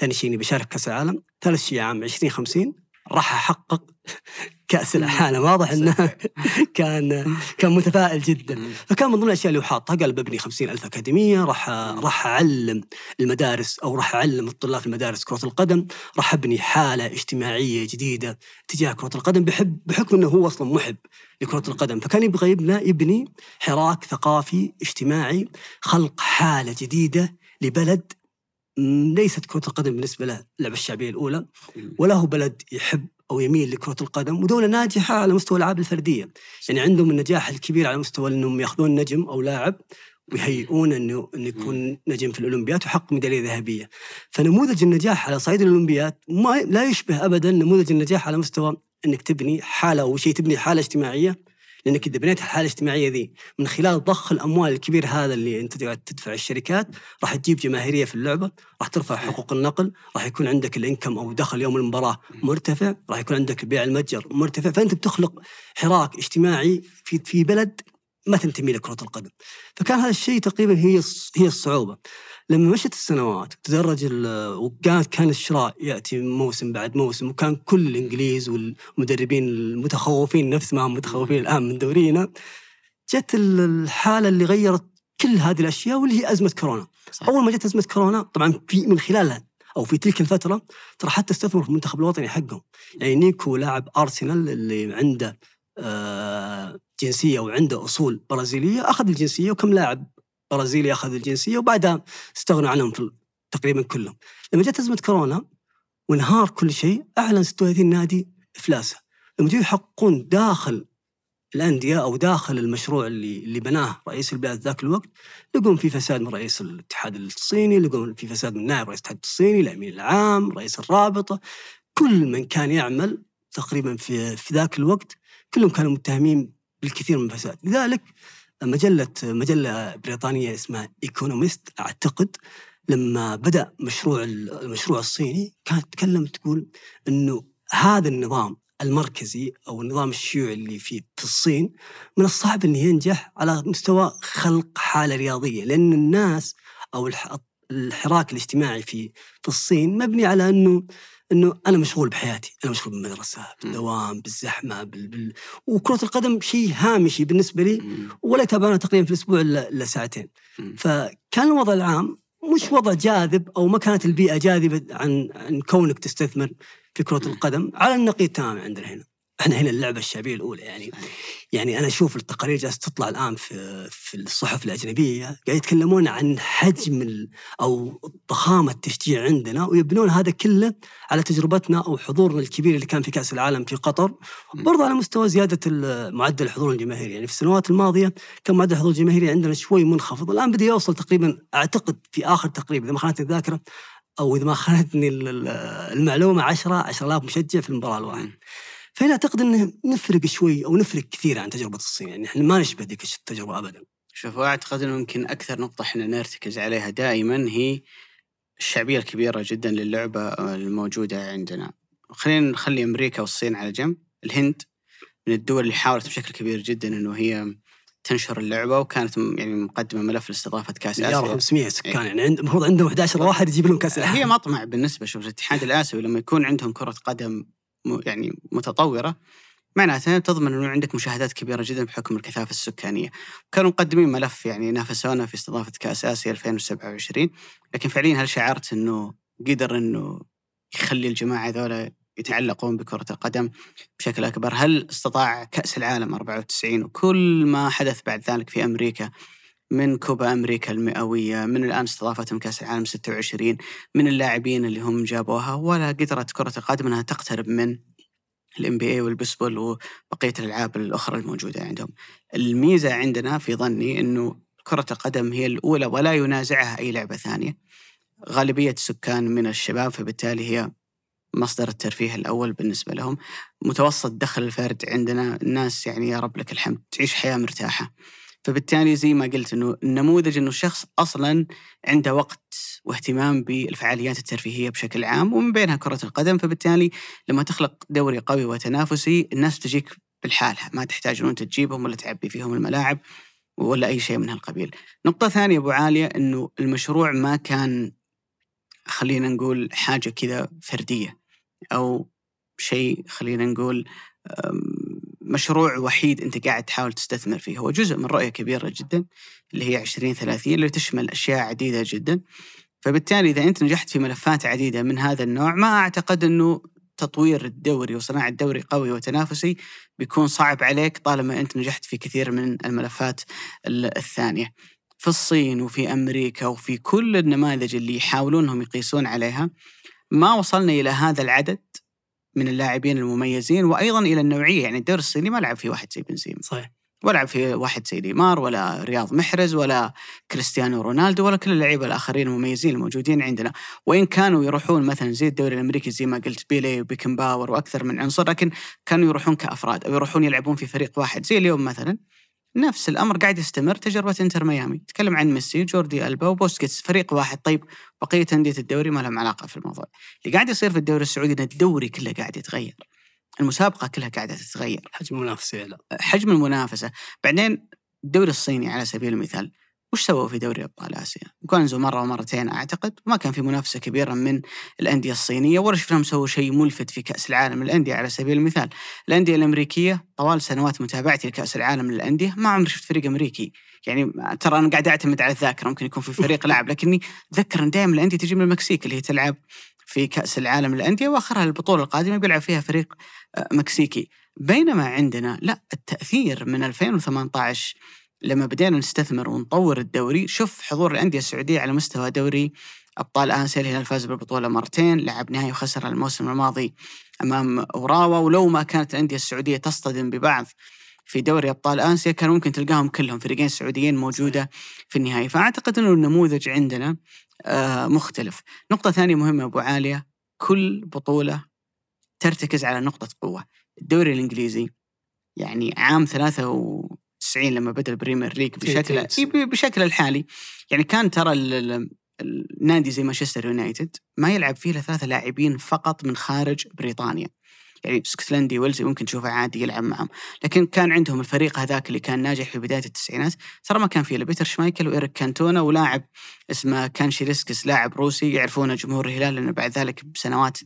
ثاني شيء إني بشارك كأس العالم ثالث شيء عام 2050 راح أحقق [LAUGHS] كأس العالم. واضح إنه [LAUGHS] كان كان متفائل جدا. فكان من ضمن الأشياء اللي حاطها قال ببني خمسين ألف أكاديمية راح راح أعلم المدارس أو راح أعلم الطلاب في المدارس كرة القدم. راح أبني حالة اجتماعية جديدة تجاه كرة القدم بحب بحكم إنه هو أصلا محب لكرة القدم. فكان يبغى يبني يبني حراك ثقافي اجتماعي خلق حالة جديدة لبلد ليست كرة القدم بالنسبة له اللعبة الشعبية الأولى ولا هو بلد يحب أو يميل لكرة القدم ودولة ناجحة على مستوى الألعاب الفردية. يعني عندهم النجاح الكبير على مستوى أنهم ياخذون نجم أو لاعب ويهيئون إنه إنه يكون نجم في الاولمبياد ويحقق ميدالية ذهبية. فنموذج النجاح على صعيد الاولمبياد ما لا يشبه ابدا نموذج النجاح على مستوى إنك تبني حالة أو شيء تبني حالة اجتماعية لأنك إذا بنيت الحالة الاجتماعية ذي من خلال ضخ الأموال الكبير هذا اللي أنت تدفع الشركات راح تجيب جماهيرية في اللعبة، راح ترفع حقوق النقل، راح يكون عندك الإنكم أو دخل يوم المباراة مرتفع، راح يكون عندك بيع المتجر مرتفع، فأنت بتخلق حراك اجتماعي في في بلد ما تنتمي لكرة القدم. فكان هذا الشيء تقريبا هي هي الصعوبة. لما مشت السنوات تدرج وكانت كان الشراء يأتي موسم بعد موسم وكان كل الإنجليز والمدربين المتخوفين نفس ما هم متخوفين الآن من دورينا جت الحالة اللي غيرت كل هذه الأشياء واللي هي أزمة كورونا. صحيح. أول ما جت أزمة كورونا طبعا في من خلالها أو في تلك الفترة ترى حتى استثمروا في المنتخب الوطني حقهم يعني نيكو لاعب أرسنال اللي عنده جنسية وعنده أصول برازيلية أخذ الجنسية وكم لاعب برازيلي أخذ الجنسية وبعدها استغنوا عنهم في تقريبا كلهم. لما جت أزمة كورونا وانهار كل شيء أعلن 36 نادي إفلاسه. لما جوا يحققون داخل الأندية أو داخل المشروع اللي اللي بناه رئيس البلاد ذاك الوقت لقون في فساد من رئيس الاتحاد الصيني، لقون في فساد من نائب رئيس الاتحاد الصيني، الأمين العام، رئيس الرابطة، كل من كان يعمل تقريبا في في ذاك الوقت كلهم كانوا متهمين بالكثير من الفساد، لذلك مجلة مجلة بريطانية اسمها ايكونومست أعتقد لما بدأ مشروع المشروع الصيني كانت تتكلم تقول إنه هذا النظام المركزي أو النظام الشيوعي اللي في في الصين من الصعب إنه ينجح على مستوى خلق حالة رياضية لأن الناس أو الحراك الاجتماعي في في الصين مبني على إنه إنه أنا مشغول بحياتي، أنا مشغول بالمدرسة، بالدوام، بالزحمة، بال... بال... وكرة القدم شيء هامشي بالنسبة لي ولا يتابعونه تقريبا في الأسبوع الا ساعتين. فكان الوضع العام مش وضع جاذب أو ما كانت البيئة جاذبة عن عن كونك تستثمر في كرة القدم على النقيض تماما عندنا هنا. إحنا هنا اللعبة الشعبية الأولى يعني يعني أنا أشوف التقارير جالسة تطلع الآن في في الصحف الأجنبية قاعد يتكلمون عن حجم أو ضخامة التشجيع عندنا ويبنون هذا كله على تجربتنا أو حضورنا الكبير اللي كان في كأس العالم في قطر. برضه على مستوى زيادة معدل الحضور الجماهيري يعني في السنوات الماضية كان معدل الحضور الجماهيري عندنا شوي منخفض الآن بدأ يوصل تقريبا أعتقد في آخر تقريبا إذا ما خانتني الذاكرة أو إذا ما [LAUGHS] خانتني المعلومة 10 10000 مشجع في المباراة الواحده فهنا أعتقد إنه نفرق شوي أو نفرق كثير عن تجربة الصين يعني إحنا ما نشبه ذيك التجربة ابدا. شوف أعتقد إنه يمكن أكثر نقطة إحنا نرتكز عليها دائما هي الشعبية الكبيرة جدا للعبة الموجودة عندنا. خلينا نخلي أمريكا والصين على جنب. الهند من الدول اللي حاولت بشكل كبير جدا إنه هي تنشر اللعبة وكانت يعني مقدمة ملف لاستضافة كأس آسيا. 500 سكان إيه. يعني المفروض عندهم 11 واحد يجيب لهم كأس هي مطمع بالنسبة شوف الاتحاد الآسيوي لما يكون عندهم كرة قدم يعني متطورة. معناته تضمن أنه عندك مشاهدات كبيرة جدا بحكم الكثافة السكانية. كانوا مقدمين ملف يعني نافسونا في استضافة كأس آسيا 2027 لكن فعليا هل شعرت أنه قدر أنه يخلي الجماعة ذولا يتعلقون بكرة القدم بشكل أكبر؟ هل استطاع كأس العالم 94 وكل ما حدث بعد ذلك في أمريكا من كوبا أمريكا المئوية من الآن استضافتهم كأس العالم 26 من اللاعبين اللي هم جابوها ولا قدرت كرة القدم أنها تقترب من الام بي اي والبسبول وبقية الألعاب الأخرى الموجودة عندهم. الميزة عندنا في ظني إنه كرة القدم هي الأولى ولا ينازعها أي لعبة ثانية. غالبية السكان من الشباب فبالتالي هي مصدر الترفيه الأول بالنسبة لهم متوسط دخل الفرد عندنا الناس يعني يا رب لك الحمد تعيش حياة مرتاحة فبالتالي زي ما قلت إنه النموذج إنه الشخص أصلا عنده وقت واهتمام بالفعاليات الترفيهية بشكل عام ومن بينها كرة القدم فبالتالي لما تخلق دوري قوي وتنافسي الناس تجيك بالحالها ما تحتاج انت تجيبهم ولا تعبي فيهم الملاعب ولا أي شيء من هالقبيل. نقطة ثانية أبو عالية إنه المشروع ما كان خلينا نقول حاجة كذا فردية أو شيء خلينا نقول مشروع وحيد أنت قاعد تحاول تستثمر فيه. هو جزء من رؤية كبيرة جدا اللي هي 2030 اللي تشمل أشياء عديدة جدا. فبالتالي إذا أنت نجحت في ملفات عديدة من هذا النوع ما أعتقد أنه تطوير الدوري وصناعة دوري قوي وتنافسي بيكون صعب عليك طالما أنت نجحت في كثير من الملفات الثانية. في الصين وفي أمريكا وفي كل النماذج اللي يحاولون انهم يقيسون عليها ما وصلنا إلى هذا العدد. من اللاعبين المميزين وأيضا إلى النوعية يعني الدوري الصيني ما لعب فيه واحد زي بنزيما صحيح. ولا فيه واحد زي نيمار ولا رياض محرز ولا كريستيانو رونالدو ولا كل اللعيبة الآخرين المميزين الموجودين عندنا. وإن كانوا يروحون مثلا زي الدوري الأمريكي زي ما قلت بيليه وبيكنباور وأكثر من عنصر لكن كانوا يروحون كأفراد أو يروحون يلعبون في فريق واحد. زي اليوم مثلا نفس الأمر قاعد يستمر تجربة إنتر ميامي. تكلم عن ميسي جوردي ألبا وبوسكيتس فريق واحد. طيب بقية أندية الدوري ما لهم علاقة في الموضوع. اللي قاعد يصير في الدوري السعودي إن الدوري كله قاعد يتغير. المسابقة كلها قاعدة تتغير. حجم المنافسة لا. حجم المنافسة. بعدين الدوري الصيني على سبيل المثال وش سووا في دوري أبطال آسيا؟ جوانزو مرة ومرتين أعتقد. وما كان في منافسة كبيرة من الأندية الصينية ولا شفناهم سووا شيء ملفت في كأس العالم للأندية على سبيل المثال، الأندية الأمريكية طوال سنوات متابعتي لكأس العالم للأندية. ما عمري شفت فريق أمريكي، يعني ترى أنا قاعد أعتمد على الذاكرة. ممكن يكون في فريق [LAUGHS] لعب لكني أتذكر إن دائما الأندية تجي من المكسيك اللي هي تلعب في كأس العالم للأندية وآخرها البطولة القادمة بيلعب فيها فريق آه، مكسيكي، بينما عندنا لا التأثير من 2018 لما بدينا نستثمر ونطور الدوري شوف حضور الأندية السعودية على مستوى دوري أبطال آسيا الهلال فاز بالبطولة مرتين لعب نهائي وخسر الموسم الماضي أمام اوراوا ولو ما كانت الأندية السعودية تصطدم ببعض في دوري أبطال آسيا كان ممكن تلقاهم كلهم فريقين سعوديين موجودة في النهائي. فأعتقد إنه النموذج عندنا آه، مختلف. نقطة ثانية مهمة أبو عالية كل بطولة ترتكز على نقطة قوة. الدوري الإنجليزي يعني عام 93 لما بدأ ال Premier League بشكل إي بشكل الحالي. يعني كان ترى ال- ال- النادي زي مانشستر يونايتد ما يلعب فيه إلا ثلاثة لاعبين فقط من خارج بريطانيا. يعني اسكتلندي ويلزي ممكن تشوفه عادي يلعب معهم. لكن كان عندهم الفريق هذاك اللي كان ناجح في بداية التسعينات ترى ما كان فيه إلا بيتر شمايكل وإيريك كانتونا ولاعب اسمه كانشيلسكيس لاعب روسي يعرفونه جمهور الهلال لأنه بعد ذلك بسنوات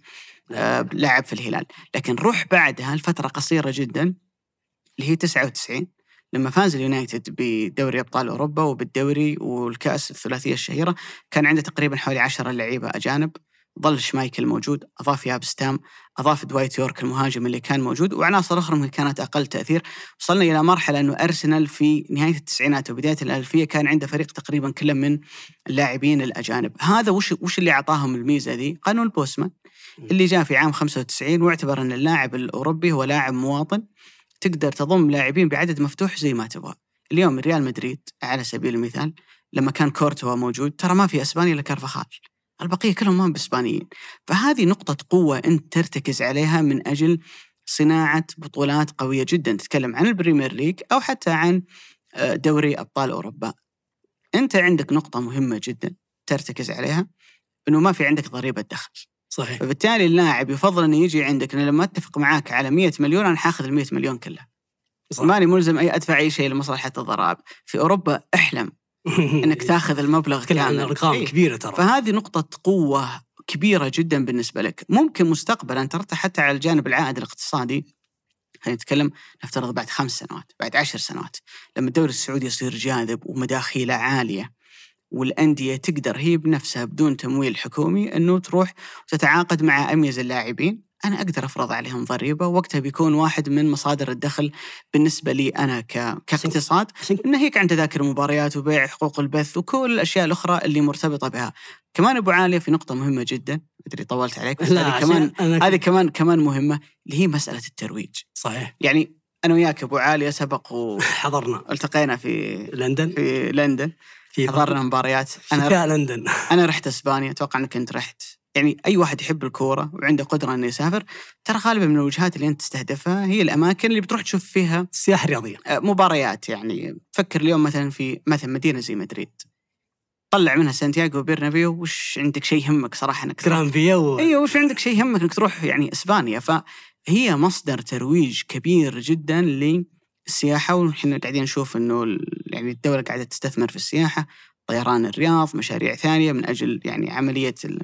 آه، لعب في الهلال. لكن روح بعدها لفترة قصيرة جدا اللي هي 99 لما فاز اليونايتد بدوري أبطال أوروبا وبالدوري والكأس الثلاثية الشهيرة كان عنده تقريبا حوالي 10 لعيبة أجانب. ظل شمايكل موجود أضاف ياب ستام أضاف دوايت يورك المهاجم اللي كان موجود وعناصر أخرى ممكن كانت أقل تأثير. وصلنا إلى مرحلة إنه أرسنال في نهاية التسعينات وبداية الألفية كان عنده فريق تقريبا كله من اللاعبين الأجانب. هذا وش وش اللي أعطاهم الميزة ذي؟ قانون بوسمان اللي جاء في عام 95 واعتبر أن اللاعب الأوروبي هو لاعب مواطن. تقدر تضم لاعبين بعدد مفتوح زي ما تبغى. اليوم ريال مدريد على سبيل المثال لما كان كورتوا موجود ترى ما في اسبانيا إلا كارفاخال. البقية كلهم ما بإسبانيين. فهذه نقطة قوة أنت ترتكز عليها من أجل صناعة بطولات قوية جدا. تتكلم عن ال Premier League أو حتى عن آه، دوري أبطال أوروبا. أنت عندك نقطة مهمة جدا ترتكز عليها إنه ما في عندك ضريبة دخل. صحيح. فبالتالي اللاعب يفضل إنه يجي عندك انه لما أتفق معاك على 100 مليون أنا حاخذ ال 100 مليون كلها. صح. ماني ملزم أي أدفع أي شيء لمصلحة الضرائب. في أوروبا أحلم [LAUGHS] إنك تاخذ المبلغ كامل أرقام إيه. كبيرة ترى. فهذه نقطة قوة كبيرة جدا بالنسبة لك. ممكن مستقبلا ترى حتى على الجانب العائد الاقتصادي خلينا نتكلم نفترض بعد خمس سنوات بعد عشر سنوات لما الدوري السعودي يصير جاذب ومداخيله عالية والأندية تقدر هي بنفسها بدون تمويل حكومي أنه تروح وتتعاقد مع أميز اللاعبين. أنا أقدر أفرض عليهم ضريبة وقتها بيكون واحد من مصادر الدخل بالنسبة لي أنا ك... كاقتصاد. ناهيك عن تذاكر المباريات وبيع حقوق البث وكل الأشياء الأخرى اللي مرتبطة بها. كمان أبو عالية في نقطة مهمة جدا أدري طولت عليك بس هذه كمان هذه كمان كمان مهمة اللي هي مسألة الترويج. صحيح. يعني أنا وياك أبو عالية سبق [LAUGHS] حضرنا. والتقينا في لندن. في لندن. في حضرنا مباريات أنا شتاء لندن أنا رحت إسبانيا أتوقع إنك انت رحت. يعني أي واحد يحب الكورة وعنده قدرة إنه يسافر ترى غالبا من الوجهات اللي أنت تستهدفها هي الأماكن اللي بتروح تشوف فيها السياحه الرياضيه آه، مباريات. يعني فكر اليوم مثلا في مثلا مدينة زي مدريد. طلع منها سانتياغو بيرنابيو وش عندك شيء يهمك صراحة إنك جرانفيا و... أيوه وش عندك شيء يهمك إنك تروح يعني إسبانيا؟ فهي مصدر ترويج كبير جدا للسياحة. ونحن قاعدين نشوف إنه يعني الدولة قاعدة تستثمر في السياحة طيران الرياض مشاريع ثانية من أجل يعني عملية ال-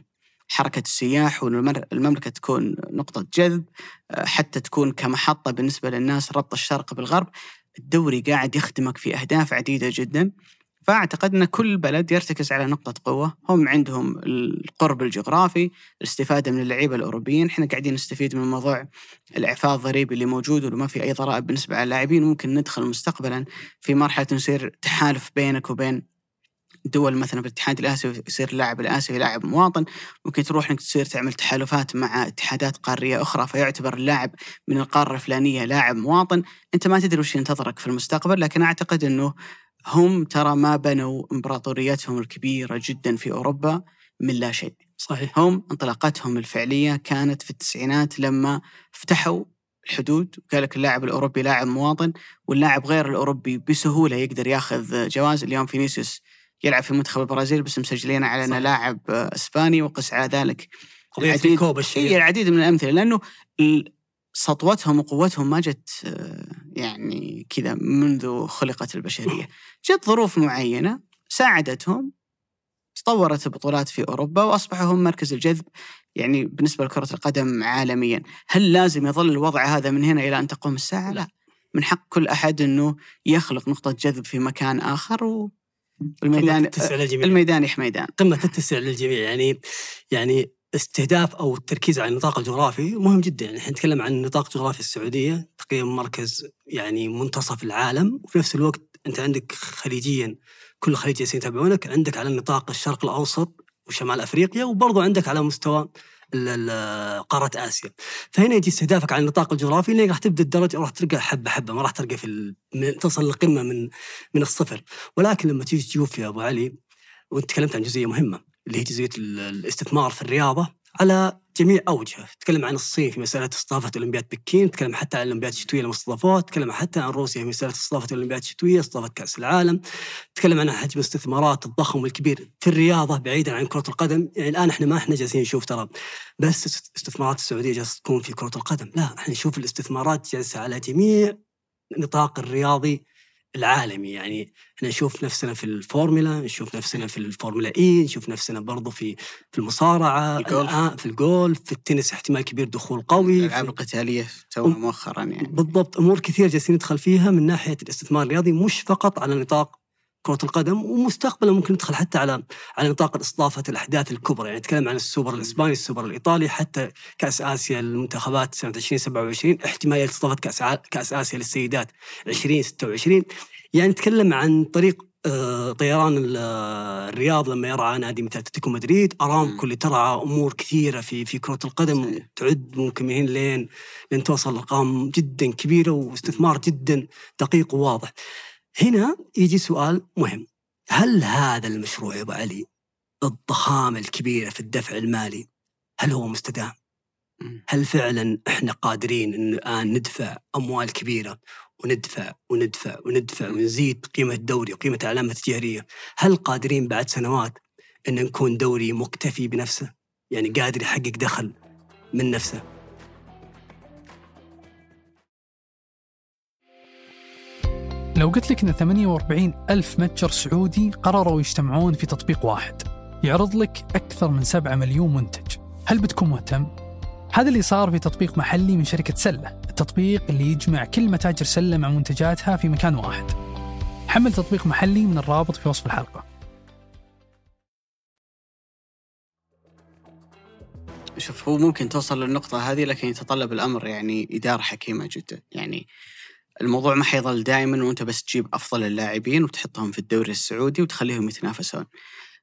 حركة السياح والمملكه تكون نقطة جذب آه، حتى تكون كمحطة بالنسبة للناس ربط الشرق بالغرب. الدوري قاعد يخدمك في أهداف عديدة جدا. فأعتقد إن كل بلد يرتكز على نقطة قوة. هم عندهم القرب الجغرافي الاستفادة من اللعيبة الأوروبيين. إحنا قاعدين نستفيد من موضوع الإعفاء الضريبي اللي موجود واللي ما في أي ضرائب بالنسبة على اللاعبين. ممكن ندخل مستقبلا في مرحلة نصير تحالف بينك وبين دول مثلا في الاتحاد الآسيوي يصير اللاعب الآسيوي لاعب مواطن. ممكن تروح إنك تصير تعمل تحالفات مع اتحادات قارية أخرى فيعتبر اللاعب من القارة الفلانية لاعب مواطن. أنت ما تدري وش ينتظرك في المستقبل لكن أعتقد إنه هم ترى ما بنوا إمبراطوريتهم الكبيرة جدا في أوروبا من لا شيء. صحيح. هم انطلاقتهم الفعلية كانت في التسعينات لما فتحوا الحدود وقال لك اللاعب الأوروبي لاعب مواطن واللاعب غير الأوروبي بسهولة يقدر ياخذ جواز اليوم فينيسيوس يلعب في منتخب البرازيل بس مسجلينه على أنه. لاعب إسباني وقس على ذلك. قضية العديد- الشهير. العديد من الأمثلة لأنه سطوتهم وقوتهم ما جت يعني كذا منذ خلقت البشرية، جت ظروف معينة ساعدتهم تطورت البطولات في أوروبا واصبحوا هم مركز الجذب يعني بالنسبة لكرة القدم عالميا، هل لازم يظل الوضع هذا من هنا إلى أن تقوم الساعة؟ لا، من حق كل أحد إنه يخلق نقطة جذب في مكان آخر للجميع. الميدان يحمي ميدان. قمة تتسع للجميع. يعني يعني استهداف أو التركيز على النطاق الجغرافي مهم جدا. يعني إحنا نتكلم عن نطاق جغرافي السعودية تقريبا مركز يعني منتصف العالم وفي نفس الوقت أنت عندك خليجيا كل الخليج جالسين يتابعونك. عندك على نطاق الشرق الأوسط وشمال أفريقيا وبرضه عندك على مستوى قارة آسيا. فهنا يجي استهدافك على النطاق الجغرافي انك راح تبدأ الدرجة راح ترقى حبة حبة ما راح ترقى في تصل للقمه من من الصفر، ولكن لما تيجي تشوف يا أبو علي وأنت تكلمت عن جزئية مهمة اللي هي جزئية ال- الاستثمار في الرياضة على جميع أوجهة، تكلم عن الصين في مسألة استضافة أولمبياد بكين، تكلم حتى عن الاولمبياد الشتويه لما استضافوها، تكلم حتى عن روسيا في مسألة استضافة الاولمبياد الشتويه، استضافة كأس العالم، تكلم عن حجم الاستثمارات الضخم والكبير في الرياضة بعيدا عن كرة القدم، يعني الآن إحنا ما إحنا جالسين نشوف ترى بس است- استثمارات السعودية جالسة تكون في كرة القدم، لا إحنا نشوف الاستثمارات جالسة على جميع نطاق الرياضي العالمي يعني إحنا نشوف نفسنا في الفورمولا نشوف نفسنا في الفورمولا إي نشوف نفسنا برضو في في المصارعة الجولف. في الجولف في التنس احتمال كبير دخول قوي الألعاب القتالية تو مؤخرا يعني بالضبط أمور كثير جالسين ندخل فيها من ناحية الاستثمار الرياضي مش فقط على نطاق كرة القدم ومستقبلا ممكن ندخل حتى على على نطاق استضافة الأحداث الكبرى. يعني نتكلم عن السوبر الإسباني السوبر الإيطالي حتى كأس آسيا للمنتخبات سنة 2027 احتمالية استضافة كأس كأس آسيا للسيدات 2026 يعني نتكلم عن طريق آه، طيران ال- الرياض لما يرعى نادي مثل أتلتيكو مدريد. ارامكو اللي ترعى أمور كثيرة في في كرة القدم. صحيح. بعد ممكن من هنا لين لين توصل لأرقام جدا كبيرة واستثمار جدا دقيق وواضح. هنا يجي سؤال مهم هل هذا المشروع يا ابو علي الضخامة الكبيرة في الدفع المالي هل هو مستدام؟ هل فعلا إحنا قادرين إن الآن ندفع أموال كبيرة وندفع وندفع وندفع ونزيد قيمة الدوري وقيمة الاعلام التجاريه، هل قادرين بعد سنوات إن نكون دوري مكتفي بنفسه؟ يعني قادر يحقق دخل من نفسه. لو قلت لك إن 48 ألف متجر سعودي قرروا يجتمعون في تطبيق واحد يعرض لك أكثر من 7 مليون منتج. هل بتكون مهتم؟ هذا اللي صار في تطبيق محلي من شركة سلة التطبيق اللي يجمع كل متاجر سلة مع منتجاتها في مكان واحد. حمل تطبيق محلي من الرابط في وصف الحلقة. شوف هو ممكن توصل للنقطة هذه لكن يتطلب الأمر يعني إدارة حكيمة جدا. يعني الموضوع ما حيظل دائما وأنت بس تجيب أفضل اللاعبين وتحطهم في الدوري السعودي وتخليهم يتنافسون.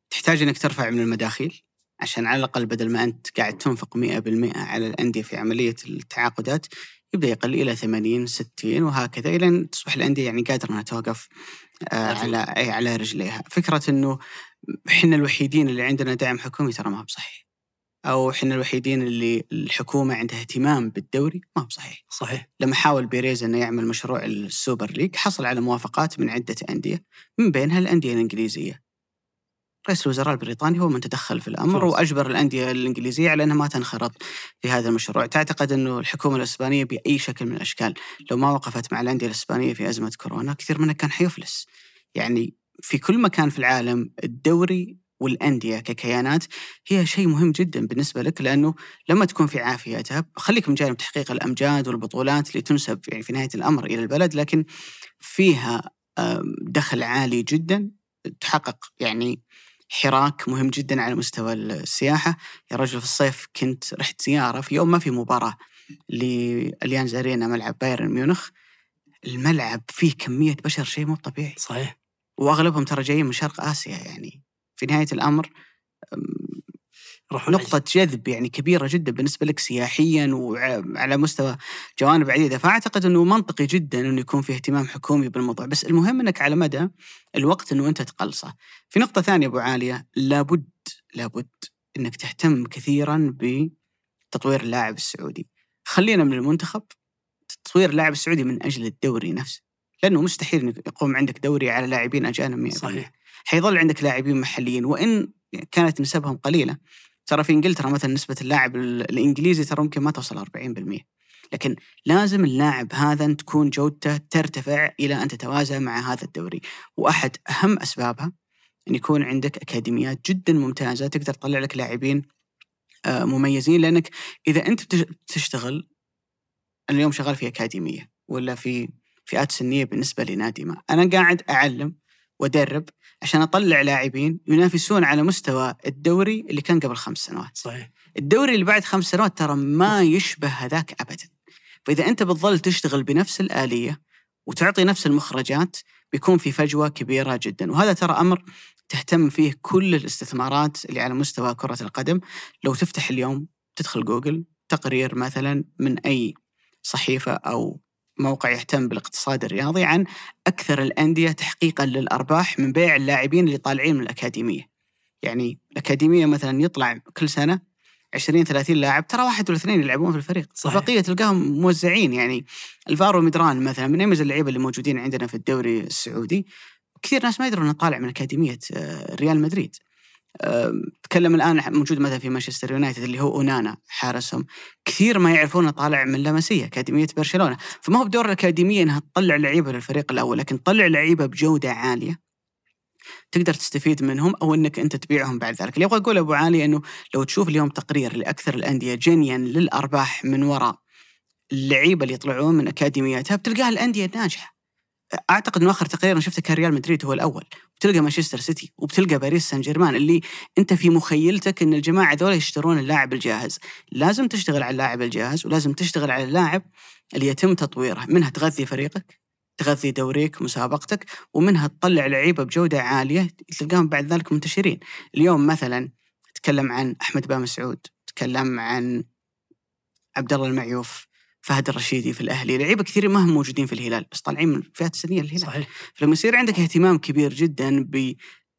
تحتاج إنك ترفع من المداخيل عشان على الأقل بدل ما أنت قاعد تنفق 100% على الأندية في عملية التعاقدات يبدأ يقل إلى 80 60 وهكذا إلى أن تصبح الأندية يعني قادرة إنها توقف آه على على رجليها، فكرة إنه إحنا الوحيدين اللي عندنا دعم حكومي ترى ما هو بصحيح. أو إحنا الوحيدين اللي الحكومة عندها اهتمام بالدوري ما هو بصحيح. صحيح لما حاول بيريز إنه يعمل مشروع ال Super League حصل على موافقات من عدة أندية من بينها الأندية الإنجليزية. رئيس الوزراء البريطاني هو من تدخل في الأمر ممتاز. وأجبر الأندية الإنجليزية على إنها ما تنخرط في هذا المشروع، تعتقد إنه الحكومة الإسبانية بأي شكل من الأشكال لو ما وقفت مع الأندية الإسبانية في أزمة كورونا كثير منها كان حيفلس. يعني في كل مكان في العالم الدوري والأندية ككيانات هي شيء مهم جدا بالنسبة لك لأنه لما تكون في عافيتها خليك من جانب تحقيق الأمجاد والبطولات اللي تنسب يعني في نهاية الأمر إلى البلد لكن فيها دخل عالي جدا تحقق يعني حراك مهم جدا على مستوى السياحة. يا رجل في الصيف كنت رحت زيارة في يوم ما في مباراة لأليانز أرينا ملعب بايرن ميونخ. الملعب فيه كمية بشر شيء مو طبيعي. صحيح. وأغلبهم ترى جايين من شرق آسيا يعني. في نهاية الأمر نقطة جذب يعني كبيرة جدا بالنسبة لك سياحيا وعلى مستوى جوانب عديدة. فأعتقد أنه منطقي جدا أنه يكون في اهتمام حكومي بالموضوع. بس المهم أنك على مدى الوقت أنه أنت تقلصه. في نقطة ثانية أبو عالية لابد لابد أنك تهتم كثيرا بتطوير اللاعب السعودي. خلينا من المنتخب. تطوير اللاعب السعودي من أجل الدوري نفسه. لأنه مستحيل أنك يقوم عندك دوري على لاعبين أجانب 100% صحيح. حيظل عندك لاعبين محليين. وإن كانت نسبهم قليلة ترى في إنجلترا مثلا نسبة اللاعب ال- الإنجليزي ترى ممكن ما توصل 40% لكن لازم اللاعب هذا تكون جودته ترتفع إلى أن تتوازى مع هذا الدوري. وأحد أهم أسبابها أن يكون عندك أكاديميات جدا ممتازة تقدر تطلع لك لاعبين آه، مميزين. لأنك إذا أنت بتش- بتشتغل اليوم شغال في أكاديمية ولا في فئات سنية بالنسبة لنادي ما، أنا قاعد أعلم وأدرب عشان أطلع لاعبين ينافسون على مستوى الدوري اللي كان قبل خمس سنوات. صحيح الدوري اللي بعد خمس سنوات ترى ما يشبه هذاك ابدا. فإذا أنت بتظل تشتغل بنفس الآلية وتعطي نفس المخرجات بيكون في فجوة كبيرة جدا، وهذا ترى أمر تهتم فيه كل الاستثمارات اللي على مستوى كرة القدم، لو تفتح اليوم تدخل جوجل تقرير مثلا من أي صحيفة أو موقع يهتم بالاقتصاد الرياضي عن أكثر الأندية تحقيقا للأرباح من بيع اللاعبين اللي طالعين من الأكاديمية. يعني الأكاديمية مثلا يطلع كل سنة 20 30 لاعب ترى واحد ولا اثنين يلعبون في الفريق صحيح. البقيه تلقاهم موزعين يعني الفارو مدران مثلا من أميز اللعيبة اللي موجودين عندنا في الدوري السعودي كثير ناس ما يدرون إنه طالع من أكاديمية آه، ريال مدريد تكلم الآن موجود مثلا في مانشستر يونايتد اللي هو أونانا حارسهم. كثير ما يعرفون انه طالع من لمسيه أكاديمية برشلونة. فما هو بدور الاكاديميه إنها تطلع لعيبة للفريق الأول لكن تطلع لعيبة بجودة عالية تقدر تستفيد منهم أو إنك أنت تبيعهم بعد ذلك، اللي أبغى أقول أبو علي إنه لو تشوف اليوم تقرير لأكثر الأندية جنيا للأرباح من وراء اللعيبة اللي يطلعون من أكاديمياتها بتلقاها الأندية الناجحه. أعتقد إنه آخر تقرير أنا شفته كان ريال مدريد هو الأول، بتلقى مانشستر سيتي وبتلقى باريس سان جيرمان اللي انت في مخيلتك إن الجماعة ذولا يشترون اللاعب الجاهز، لازم تشتغل على اللاعب الجاهز ولازم تشتغل على اللاعب اللي يتم تطويره، منها تغذي فريقك، تغذي دوريك مسابقتك ومنها تطلع لعيبة بجودة عالية تلقاهم بعد ذلك منتشرين. اليوم مثلا تكلم عن أحمد بام مسعود تكلم عن عبد الله المعيوف فهد الرشيدي في الأهلي. لعيبة كثير ما هم موجودين في الهلال بس طالعين من الفئات السنية للهلال صحيح. فلما يصير عندك اهتمام كبير جدا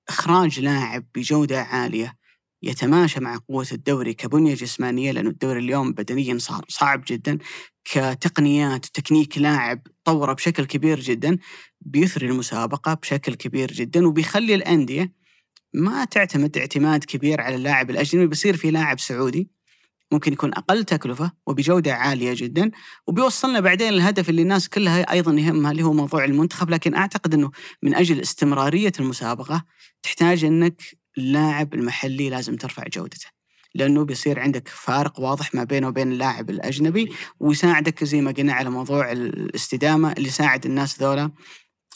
بإخراج لاعب بجودة عالية يتماشى مع قوة الدوري كبنية جسمانية لأنه الدوري اليوم بدنيا صار صعب جدا كتقنيات وتكنيك لاعب طورة بشكل كبير جدا بيثري المسابقة بشكل كبير جدا وبيخلي الأندية ما تعتمد اعتماد كبير على اللاعب الأجنبي. بيصير في لاعب سعودي ممكن يكون أقل تكلفة وبجودة عالية جدا وبيوصلنا بعدين للهدف اللي الناس كلها أيضا يهمها اللي هو موضوع المنتخب لكن أعتقد إنه من أجل استمرارية المسابقة تحتاج إنك اللاعب المحلي لازم ترفع جودته لأنه بيصير عندك فارق واضح ما بينه وبين اللاعب الأجنبي ويساعدك زي ما قلنا على موضوع الاستدامة اللي يساعد الناس ذولا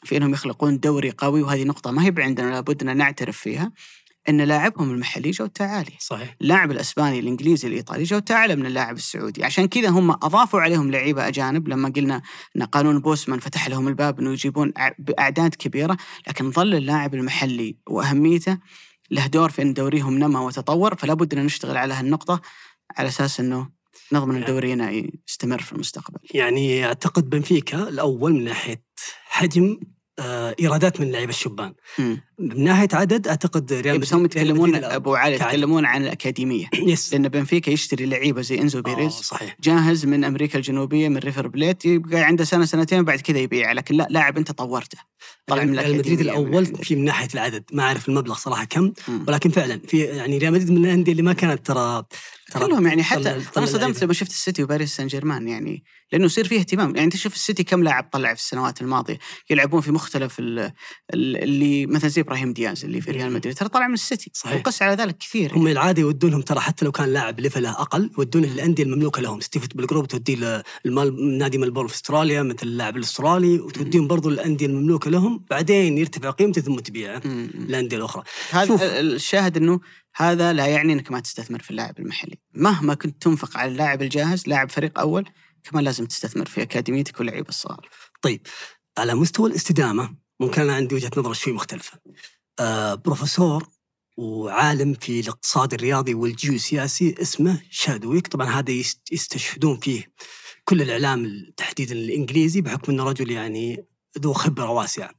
في إنهم يخلقون دوري قوي وهذه نقطة ما هي عندنا لابد إن نعترف فيها. إن لاعبهم المحلي جودته عاليه صحيح. اللاعب الأسباني الإنجليزي الإيطالي جودته اعلى من اللاعب السعودي. عشان كذا هم أضافوا عليهم لعيبة أجانب. لما قلنا إن قانون بوسمان فتح لهم الباب إنه يجيبون بأعداد كبيرة لكن ظل اللاعب المحلي وأهميته له دور في إن دوريهم نما وتطور فلا بد إن نشتغل على هالنقطة على أساس إنه نضمن يعني- دورينا يستمر في المستقبل. يعني أعتقد بنفيكا الأول من ناحية حجم آه، إيرادات من اللعيبة الشبان. مم. من ناحيه عدد أعتقد ريال إيه، بس هم مدريد- يتكلمون مدريد. أبو علي. يتكلمون عن الأكاديمية yes لأن بنفيكا يشتري لعيبة زي إنزو آه، بيريز صحيح جاهز من أمريكا الجنوبية من ريفر بليت يبقى عنده سنة سنتين بعد كذا يبيع لكن لا لاعب أنت طورته طلع من ريال مدريد الأول. في من ناحيه العدد ما أعرف المبلغ صراحة كم. ولكن فعلا في يعني ريال مدريد من الأندية اللي ما كانت ترى كلهم يعني حتى أنا صدمت. لما شفت السيتي وباريس سان جيرمان يعني لأنه يصير فيه اهتمام يعني أنت شوف السيتي كم لاعب طلع في السنوات الماضية يلعبون في مختلف ال- ال- اللي مثلا زي إبراهيم دياز اللي في ريال مدريد. ترى طلع من السيتي صحيح. وقس على ذلك كثير. هم العادة يودونهم ترى حتى لو كان لاعب ليفله أقل يودونه للانديه المملوكة لهم. ستيفت بالجروب توديه نادي ملبورن في أستراليا مثل اللاعب الأسترالي وتوديهم برضو للانديه المملوكة لهم. بعدين يرتفع قيمته ثم تبيعه. للأندية الأخرى. هذا ال- الشاهد إنه هذا لا يعني إنك ما تستثمر في اللاعب المحلي. مهما كنت تنفق على اللاعب الجاهز لاعب فريق أول كمان لازم تستثمر في أكاديميتك واللعيبة الصغار. طيب على مستوى الاستدامة ممكن أنا عندي وجهة نظر شوي مختلفة. آه بروفيسور وعالم في الاقتصاد الرياضي والجيوسياسي اسمه شادويك طبعا هذا يست- يستشهدون فيه كل الإعلام تحديدا الإنجليزي بحكم إنه رجل يعني ذو خبرة واسعة.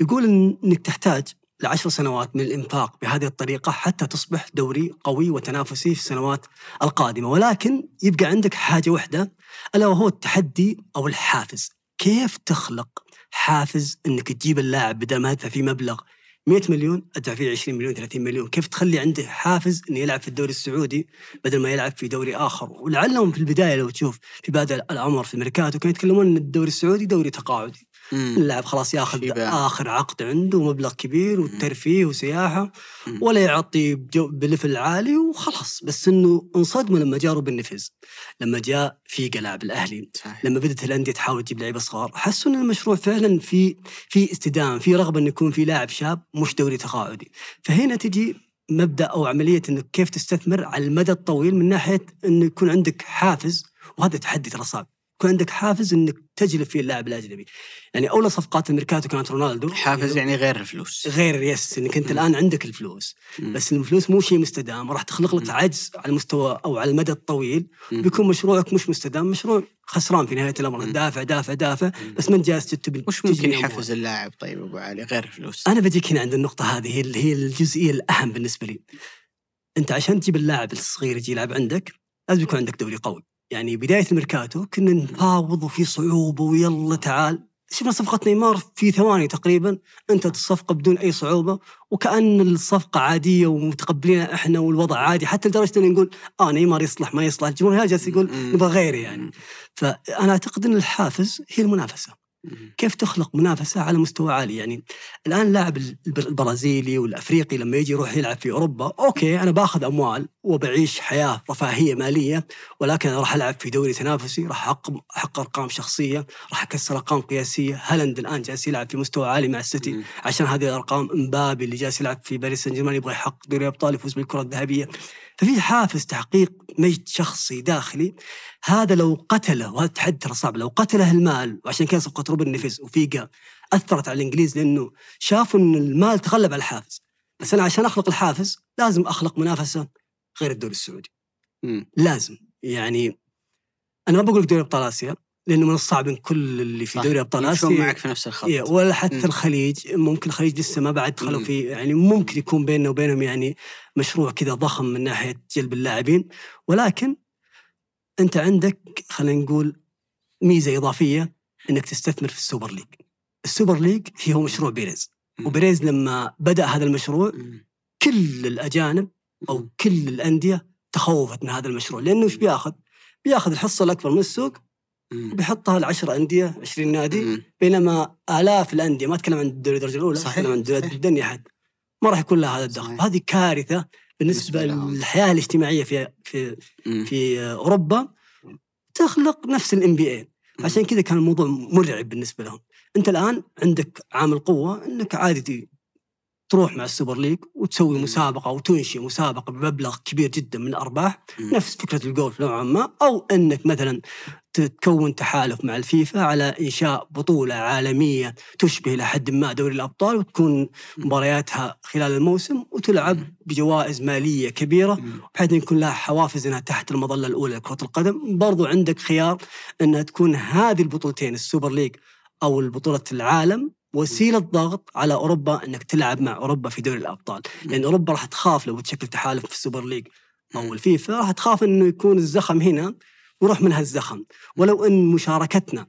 يقول إنك تحتاج لعشر سنوات من الإنفاق بهذه الطريقة حتى تصبح دوري قوي وتنافسي في السنوات القادمة ولكن يبقى عندك حاجة واحدة ألا وهو التحدي أو الحافز. كيف تخلق حافز إنك تجيب اللاعب بدل ما تدفع فيه مبلغ 100 مليون أدفع فيه 20 مليون 30 مليون، كيف تخلي عنده حافز إنه يلعب في الدوري السعودي بدل ما يلعب في دوري آخر، ولعلهم في البداية لو تشوف في بادئ الأمر في الميركاتو كانوا يتكلمون إن الدوري السعودي دوري تقاعدي، مم. اللاعب خلاص ياخذ. آخر عقد عنده ومبلغ كبير والترفيه وسياحة مم. ولا يعطي ب level عالي وخلاص بس إنه انصدموا لما جاء روبن نيفيز لما جاء فيجا لاعب الأهلي صحيح لما بدأت الأندية تحاول تجيب لعيبة صغار حسوا إن المشروع فعلا في في استدامة في رغبة انه يكون في لاعب شاب مش دوري تقاعدي فهنا تجي مبدأ أو عملية إنك كيف تستثمر على المدى الطويل من ناحية انه يكون عندك حافز وهذا تحدي ترى صعب يكون عندك حافز إنك تجلب فيه اللاعب الاجنبي يعني أولى صفقات الميركاتو كانت رونالدو حافز يعني غير الفلوس غير yes إنك أنت. الآن عندك الفلوس مم. بس الفلوس مو شيء مستدام راح تخلق لك. عجز على المستوى أو على المدى الطويل مم. بيكون مشروعك مش مستدام مشروع خسران في نهاية الأمر. دافع دافع دافع مم. بس ما انت جالس تبي وش ممكن. يحفز اللاعب طيب أبو علي غير الفلوس؟ أنا بجيك هنا عند النقطة هذه اللي هي الجزئية الأهم بالنسبة لي أنت عشان تجيب اللاعب الصغير يجي يلعب عندك لازم يكون عندك دوري قوي يعني بداية الميركاتو كنا نفاوض وفي صعوبة ويلا تعال. شفنا صفقة نيمار في ثواني تقريبا انتهت الصفقة بدون أي صعوبة وكأن الصفقة عادية ومتقبلينها إحنا والوضع عادي. حتى لدرجة أن نقول آه نيمار يصلح ما يصلح. الجمهور جالس يقول. نبغى غيره يعني. فأنا أعتقد أن الحافز هي المنافسة. كيف تخلق منافسة على مستوى عالي؟ يعني الآن اللاعب البر- البرازيلي والأفريقي لما يجي يروح يلعب في أوروبا okay أنا باخذ أموال وبعيش حياة رفاهية مالية ولكن راح ألعب في دوري تنافسي راح أحقق أحقق أرقام شخصية راح أكسر أرقام قياسية. هالاند الآن جالس يلعب في مستوى عالي مع السيتي. عشان هذه الأرقام مبابي اللي جالس يلعب في باريس سان جيرمان يبغى يحقق دوري أبطال يفوز بالكرة الذهبية. ففي حافز تحقيق مجد شخصي داخلي. هذا لو قتله وهذا التحدي ترى صعب لو قتله المال وعشان كذا صفقه روبن نيفيز وفيجا أثرت على الإنجليز لأنه شافوا إن المال تغلب على الحافز. بس أنا عشان أخلق الحافز لازم أخلق منافسة غير الدوري السعودي. مم. لازم. يعني أنا ما بقول لك دوري أبطال آسيا. لأنه من الصعب إن كل اللي في. دوري أبطال آسيا معك في نفس الخط إيه، ولا حتى مم. الخليج ممكن الخليج لسه ما بعد دخلوا. في يعني ممكن يكون بيننا وبينهم يعني مشروع كذا ضخم من ناحية جلب اللاعبين ولكن أنت عندك خلينا نقول ميزة إضافية إنك تستثمر في ال Super League. ال Super League هو مشروع بيريز. وبيريز لما بدأ هذا المشروع. كل الأجانب أو كل الأندية تخوفت من هذا المشروع لأنه إيش بياخذ؟ بياخذ الحصة الأكبر من السوق ل 10 أندية 20 نادي مم. بينما آلاف الأندية ما أتكلم عن الدوري الدرجه الأولى صحيح، أتكلم عن الدوري صحيح. الدنيا حد ما راح يكون لها هذا الدخل. هذه كارثة بالنسبة. للحياة الاجتماعية في في مم. في أوروبا تخلق نفس ال NBA عشان كذا كان الموضوع مرعب بالنسبة لهم أنت الآن عندك عامل قوة أنك عادي تروح مع ال Super League وتسوي مم. مسابقة أو تنشئ مسابقة بمبلغ كبير جدا من الأرباح مم. نفس فكرة الجولف نوعا ما أو أنك مثلا تكون تحالف مع الفيفا على إنشاء بطولة عالمية تشبه إلى حد ما دوري الأبطال وتكون مبارياتها خلال الموسم وتلعب بجوائز مالية كبيرة. بحيث يكون لها حوافز إنها تحت المظلة الأولى لكرة القدم، برضو عندك خيار إنها تكون هذه البطولتين ال Super League أو البطولة العالم وسيلة ضغط على أوروبا إنك تلعب مع أوروبا في دوري الأبطال، لأن أوروبا راح تخاف لو بتشكل تحالف في ال Super League أو الفيفا راح تخاف إنه يكون الزخم هنا ويروح منها الزخم، ولو إن مشاركتنا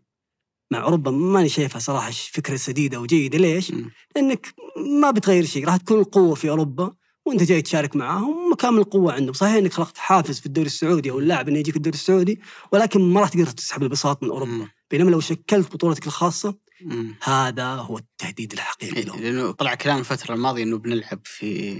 مع أوروبا ماني شايفها صراحة فكرة سديدة وجيدة، ليش؟ لأنك ما بتغير شيء. راح تكون القوة في أوروبا وأنت جاي تشارك معاهم مكامن القوة عندهم. صحيح إنك خلقت حافز في الدوري السعودي أو اللاعب إنه يجيك الدوري السعودي ولكن ما راح تقدر تسحب البساط من أوروبا. بينما لو شكلت بطولتك الخاصة مم. هذا هو التهديد الحقيقي إيه، لهم. لأنه طلع كلام الفترة الماضية إنه بنلعب في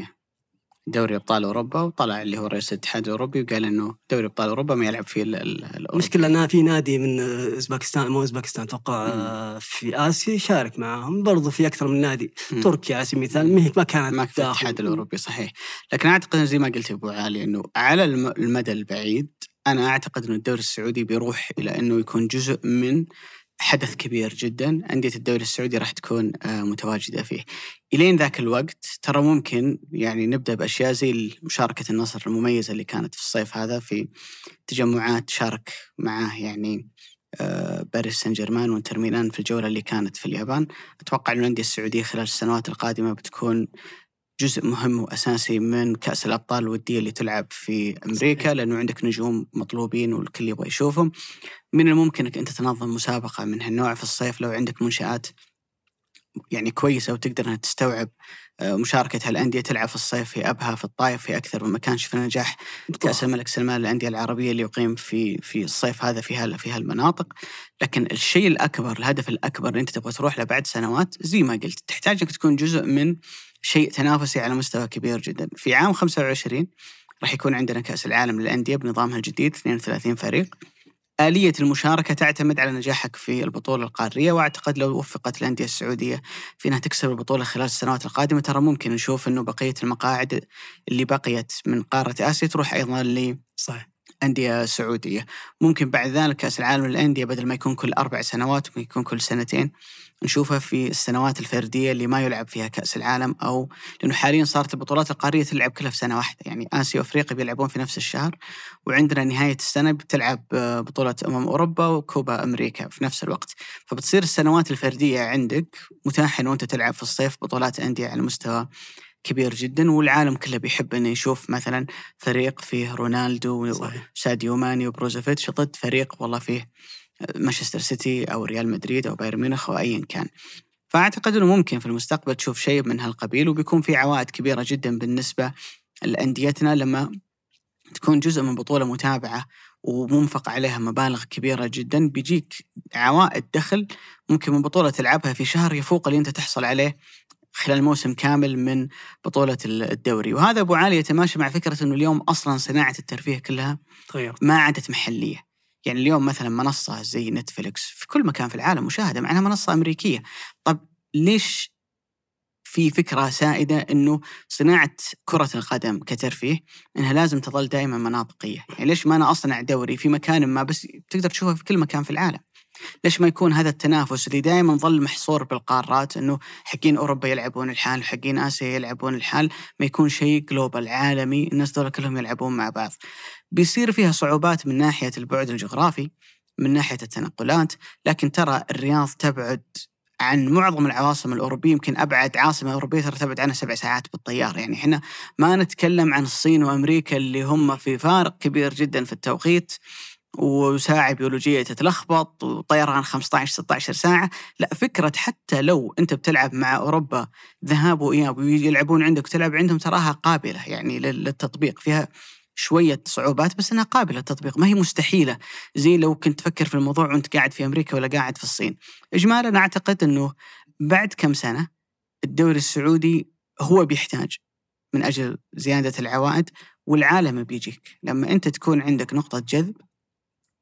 دوري أبطال أوروبا وطلع اللي هو رئيس الاتحاد الأوروبي وقال إنه دوري أبطال أوروبا ما يلعب فيه المشكلة ان في نادي من أوزبكستان مو أوزبكستان أتوقع آه، في آسيا يشارك معاهم برضو في أكثر من نادي مم. تركيا على سبيل المثال ما كانت ما في. الاتحاد الأوروبي صحيح لكن أعتقد زي ما قلت أبو علي إنه على الم- المدى البعيد أنا أعتقد إنه الدوري السعودي بيروح إلى إنه يكون جزء من حدث كبير جدا. أندية الدوري السعودي راح تكون آه، متواجدة فيه. إلين ذاك الوقت ترى ممكن يعني نبدأ بأشياء زي مشاركة النصر المميزة اللي كانت في الصيف هذا في تجمعات شارك معاه يعني آه، باريس سان جيرمان وإنتر ميلان في الجولة اللي كانت في اليابان. أتوقع أن الأندية السعودية خلال السنوات القادمة بتكون جزء مهم وأساسي من كأس الأبطال الودية اللي تلعب في أمريكا لأنه عندك نجوم مطلوبين والكل يبغى يشوفهم. من الممكن أنك أنت تنظم مسابقة من هالنوع في الصيف لو عندك منشآت يعني كويسة وتقدر انها تستوعب آه، مشاركة الانديه تلعب في الصيف في أبها في الطائف في أكثر من مكان. شفنا نجاح كأس الملك سلمان للأندية العربية اللي يقيم في في الصيف هذا في هال في هالمناطق. لكن الشيء الأكبر الهدف الأكبر اللي أنت تبغى تروح له بعد سنوات زي ما قلت تحتاج انك تكون جزء من شيء تنافسي على مستوى كبير جدا. في عام 25 راح يكون عندنا كأس العالم للأندية بنظامها الجديد 32 فريق. آلية المشاركة تعتمد على نجاحك في البطولة القارية وأعتقد لو وفقت الأندية السعودية في أنها تكسب البطولة خلال السنوات القادمة ترى ممكن نشوف أنه بقية المقاعد اللي بقيت من قارة آسيا تروح أيضا ل صحيح. أندية سعودية. ممكن بعد ذلك كأس العالم للأندية بدل ما يكون كل أربع سنوات ممكن يكون كل سنتين. نشوفها في السنوات الفردية اللي ما يلعب فيها كأس العالم أو لأنه حاليا صارت البطولات القارية تلعب كلها في سنة واحدة. يعني آسيا وأفريقيا بيلعبون في نفس الشهر وعندنا نهاية السنة بتلعب بطولة أمم أوروبا وكوبا أمريكا في نفس الوقت. فبتصير السنوات الفردية عندك متاحة أنه أنت تلعب في الصيف بطولات أندية على مستوى كبير جدا والعالم كله بيحب إنه يشوف مثلا فريق فيه رونالدو وساديو ماني وبروزوفيتش ضد فريق والله فيه مانشستر سيتي أو ريال مدريد أو بايرن ميونخ أو ايا كان. فأعتقد إنه ممكن في المستقبل تشوف شيء من هالقبيل وبيكون في عوائد كبيرة جدا بالنسبة لأنديتنا لما تكون جزء من بطولة متابعة ومنفق عليها مبالغ كبيرة جدا بيجيك عوائد دخل ممكن من بطولة تلعبها في شهر يفوق اللي أنت تحصل عليه خلال موسم كامل من بطولة الدوري. وهذا أبو علي يتماشى مع فكرة أنه اليوم أصلا صناعة الترفيه كلها تغير ما عادت محلية. يعني اليوم مثلا منصة زي نتفليكس في كل مكان في العالم مشاهدة مع أنها منصة أمريكية. طب ليش في فكرة سائدة أنه صناعة كرة القدم كترفيه أنها لازم تظل دائما مناطقية؟ يعني ليش ما أنا أصنع دوري في مكان ما بس تقدر تشوفه في كل مكان في العالم؟ ليش ما يكون هذا التنافس اللي دائما ظل محصور بالقارات إنه حقين أوروبا يلعبون الحال وحقين آسيا يلعبون الحال ما يكون شيء جلوبال عالمي الناس دول كلهم يلعبون مع بعض. بيصير فيها صعوبات من ناحية البعد الجغرافي من ناحية التنقلات لكن ترى الرياض تبعد عن معظم العواصم الأوروبية يمكن أبعد عاصمة أوروبية ترى تبعد عنها سبع ساعات بالطيارة. يعني إحنا ما نتكلم عن الصين وأمريكا اللي هم في فارق كبير جدا في التوقيت. وساعة بيولوجية تتلخبط وطيران 15 16 ساعة. لا فكرة حتى لو أنت بتلعب مع أوروبا ذهاب وإياب ويلعبون عندك وتلعب عندهم تراها قابلة يعني للتطبيق. فيها شوية صعوبات بس أنها قابلة للتطبيق. ما هي مستحيلة. زي لو كنت تفكر في الموضوع وأنت قاعد في أمريكا ولا قاعد في الصين. إجمالا أعتقد أنه بعد كم سنة الدوري السعودي هو بيحتاج من أجل زيادة العوائد والعالم بيجيك. لما أنت تكون عندك نقطة جذب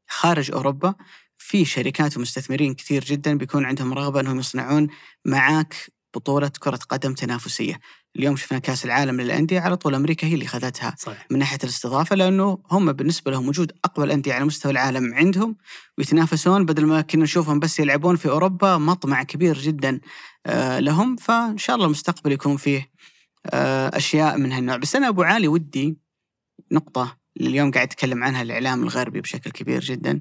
خارج أوروبا في شركات ومستثمرين كثير جدا بيكون عندهم رغبة إنهم يصنعون معاك بطولة كرة قدم تنافسية. اليوم شفنا كأس العالم للأندية على طول أمريكا هي اللي خذتها صحيح. من ناحية الاستضافة لأنه هم بالنسبة لهم وجود أقوى الأندية على مستوى العالم عندهم ويتنافسون بدل ما كنا نشوفهم بس يلعبون في أوروبا مطمع كبير جدا آه، لهم. فإن شاء الله المستقبل يكون فيه آه، أشياء من هالنوع. بس أنا أبو علي ودي نقطة اليوم قاعد يتكلم عنها الإعلام الغربي بشكل كبير جدا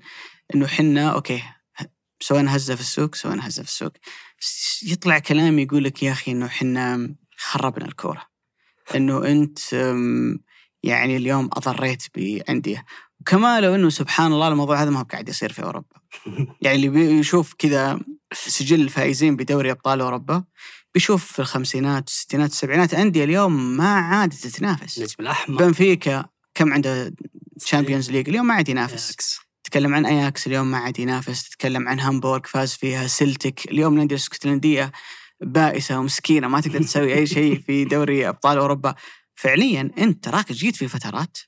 إنه حنا أوكي سوينا هزة في السوق سوينا هزة في السوق يطلع كلام يقول لك يا أخي إنه حنا خربنا الكورة إنه أنت يعني اليوم أضريت بأندية. وكما لو إنه سبحان الله الموضوع هذا ما هو قاعد يصير في أوروبا. [LAUGHS] يعني اللي بيشوف كذا سجل الفائزين بدوري أبطال أوروبا بيشوف في الخمسينات الستينات السبعينات أندية اليوم ما عادت تتنافس. النجم الأحمر. بنفيكا كم عنده Champions League اليوم ما عاد ينافس. تتكلم عن اياكس اليوم ما عاد ينافس. تتكلم عن هامبورغ فاز فيها. سلتك اليوم الانديه الاسكتلنديه بائسة ومسكينة ما تقدر تسوي أي شيء في [LAUGHS] دوري أبطال أوروبا. فعليا أنت تراك جيت في فترات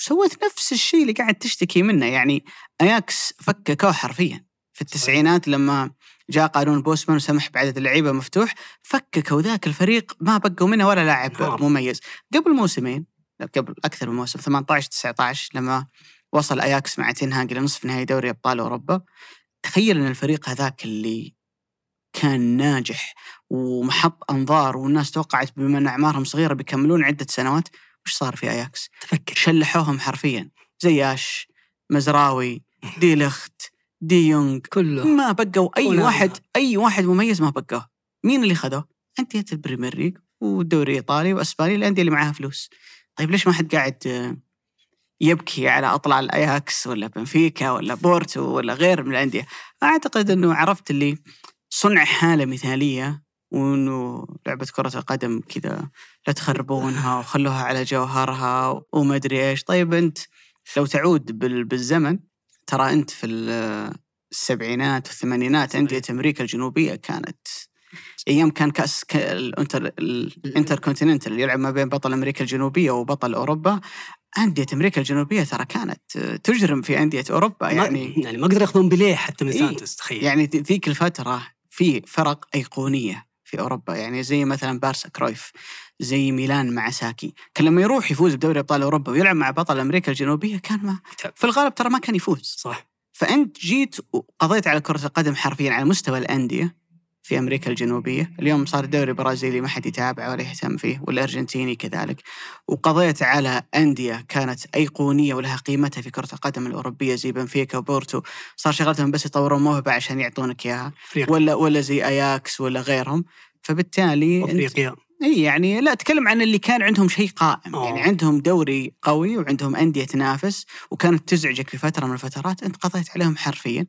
وسويت نفس الشيء اللي قاعد تشتكي منه. يعني اياكس فككوه حرفيا. في التسعينات لما جاء قانون بوسمان وسمح بعدد اللعيبة مفتوح فككوا ذاك الفريق ما بقوا منه ولا لاعب. مميز. قبل موسمين قبل أكثر من موسم 18 19 لما وصل اياكس مع تنهاج إلى نصف نهائي دوري أبطال أوروبا. تخيل أن الفريق هذاك اللي كان ناجح ومحط أنظار والناس توقعت بما أن أعمارهم صغيرة بيكملون عدة سنوات وش صار في اياكس؟ تفكر. شلحوهم حرفيا. زياش مزراوي [LAUGHS] دي ليخت دي يونغ كله ما بقوا أي واحد أي واحد مميز ما بقوه مين اللي خذوه؟ أندية ال Premier League والدوري الإيطالي وأسبانيا الأندية اللي معاها فلوس. طيب ليش ما حد قاعد آه، يبكي على أطلال الأياكس ولا بنفيكا ولا بورتو ولا غير من الأندية؟ أعتقد إنه عرفت اللي صنع حالة مثالية وإنه لعبة كرة القدم كذا لا تخربونها [LAUGHS] وخلوها على جوهرها وما أدري إيش. طيب أنت لو تعود بال- بالزمن ترى أنت في ال- السبعينات والثمانينات أندية أمريكا الجنوبية كانت أيام كان كأس ال Inter ال Intercontinental اللي يلعب ما بين بطل أمريكا الجنوبية وبطل أوروبا. أندية أمريكا الجنوبية ترى كانت تجرم في أندية أوروبا يعني يعني يعني ما قدروا ياخذون بيليه حتى من. سانتوس تخيل. يعني ذي- ذيك الفترة في فرق أيقونية في أوروبا يعني زي مثلا بارسا كرويف زي ميلان مع ساكي. كان لما يروح يفوز بدوري أبطال أوروبا ويلعب مع بطل أمريكا الجنوبية كان ما. في الغالب ترى ما كان يفوز. صح. فأنت جيت وقضيت على كرة القدم حرفيا على مستوى الأندية. في أمريكا الجنوبية، اليوم صار الدوري البرازيلي ما حد يتابعه ولا يهتم فيه والأرجنتيني كذلك، وقضيت على أندية كانت أيقونية ولها قيمتها في كرة القدم الأوروبية زي بنفيكا وبورتو، صار شغلتهم بس يطورون موهبة عشان يعطونك إياها، ولا ولا زي أياكس ولا غيرهم، فبالتالي أفريقيا. إي يعني لا أتكلم عن اللي كان عندهم شيء قائم. أوه. يعني عندهم دوري قوي وعندهم أندية تنافس وكانت تزعجك في فترة من الفترات. أنت قضيت عليهم حرفيا.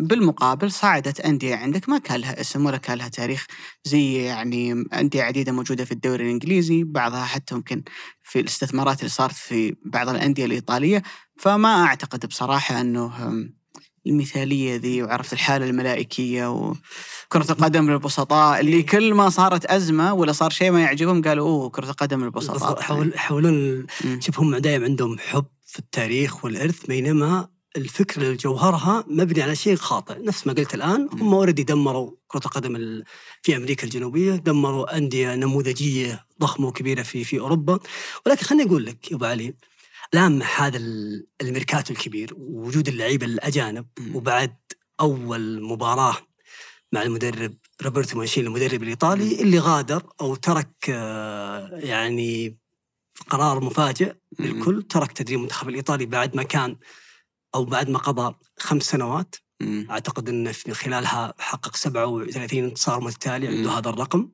بالمقابل صعدت أندية عندك ما كان لها اسم ولا كان لها تاريخ زي يعني أندية عديدة موجودة في الدوري الإنجليزي بعضها حتى ممكن في الاستثمارات اللي صارت في بعض الأندية الإيطالية. فما أعتقد بصراحة أنه هم، المثالية ذي وعرفت الحالة الملائكية وكرة القدم للبسطاء اللي كل ما صارت أزمة ولا صار شيء ما يعجبهم قالوا أوه كرة القدم للبسطاء حاول يحاولون مم. شوف هم دائما عندهم حب في التاريخ والإرث بينما الفكرة اللي جوهرها مبني على شيء خاطئ. نفس ما قلت الآن هم اوريدي دمروا كرة القدم ال- في أمريكا الجنوبية دمروا أندية نموذجية ضخمة وكبيرة في في أوروبا. ولكن خليني أقول لك يا أبو علي الآن هذا ال- الميركاتو الكبير ووجود اللعيبة الأجانب. وبعد أول مباراة مع المدرب روبرتو مانشيني المدرب الإيطالي اللي غادر أو ترك آه، يعني قرار مفاجئ للكل ترك تدريب المنتخب الإيطالي بعد ما كان أو بعد ما قضى خمس سنوات مم. أعتقد انه في خلالها حقق 37 انتصار متتالي عنده مم. هذا الرقم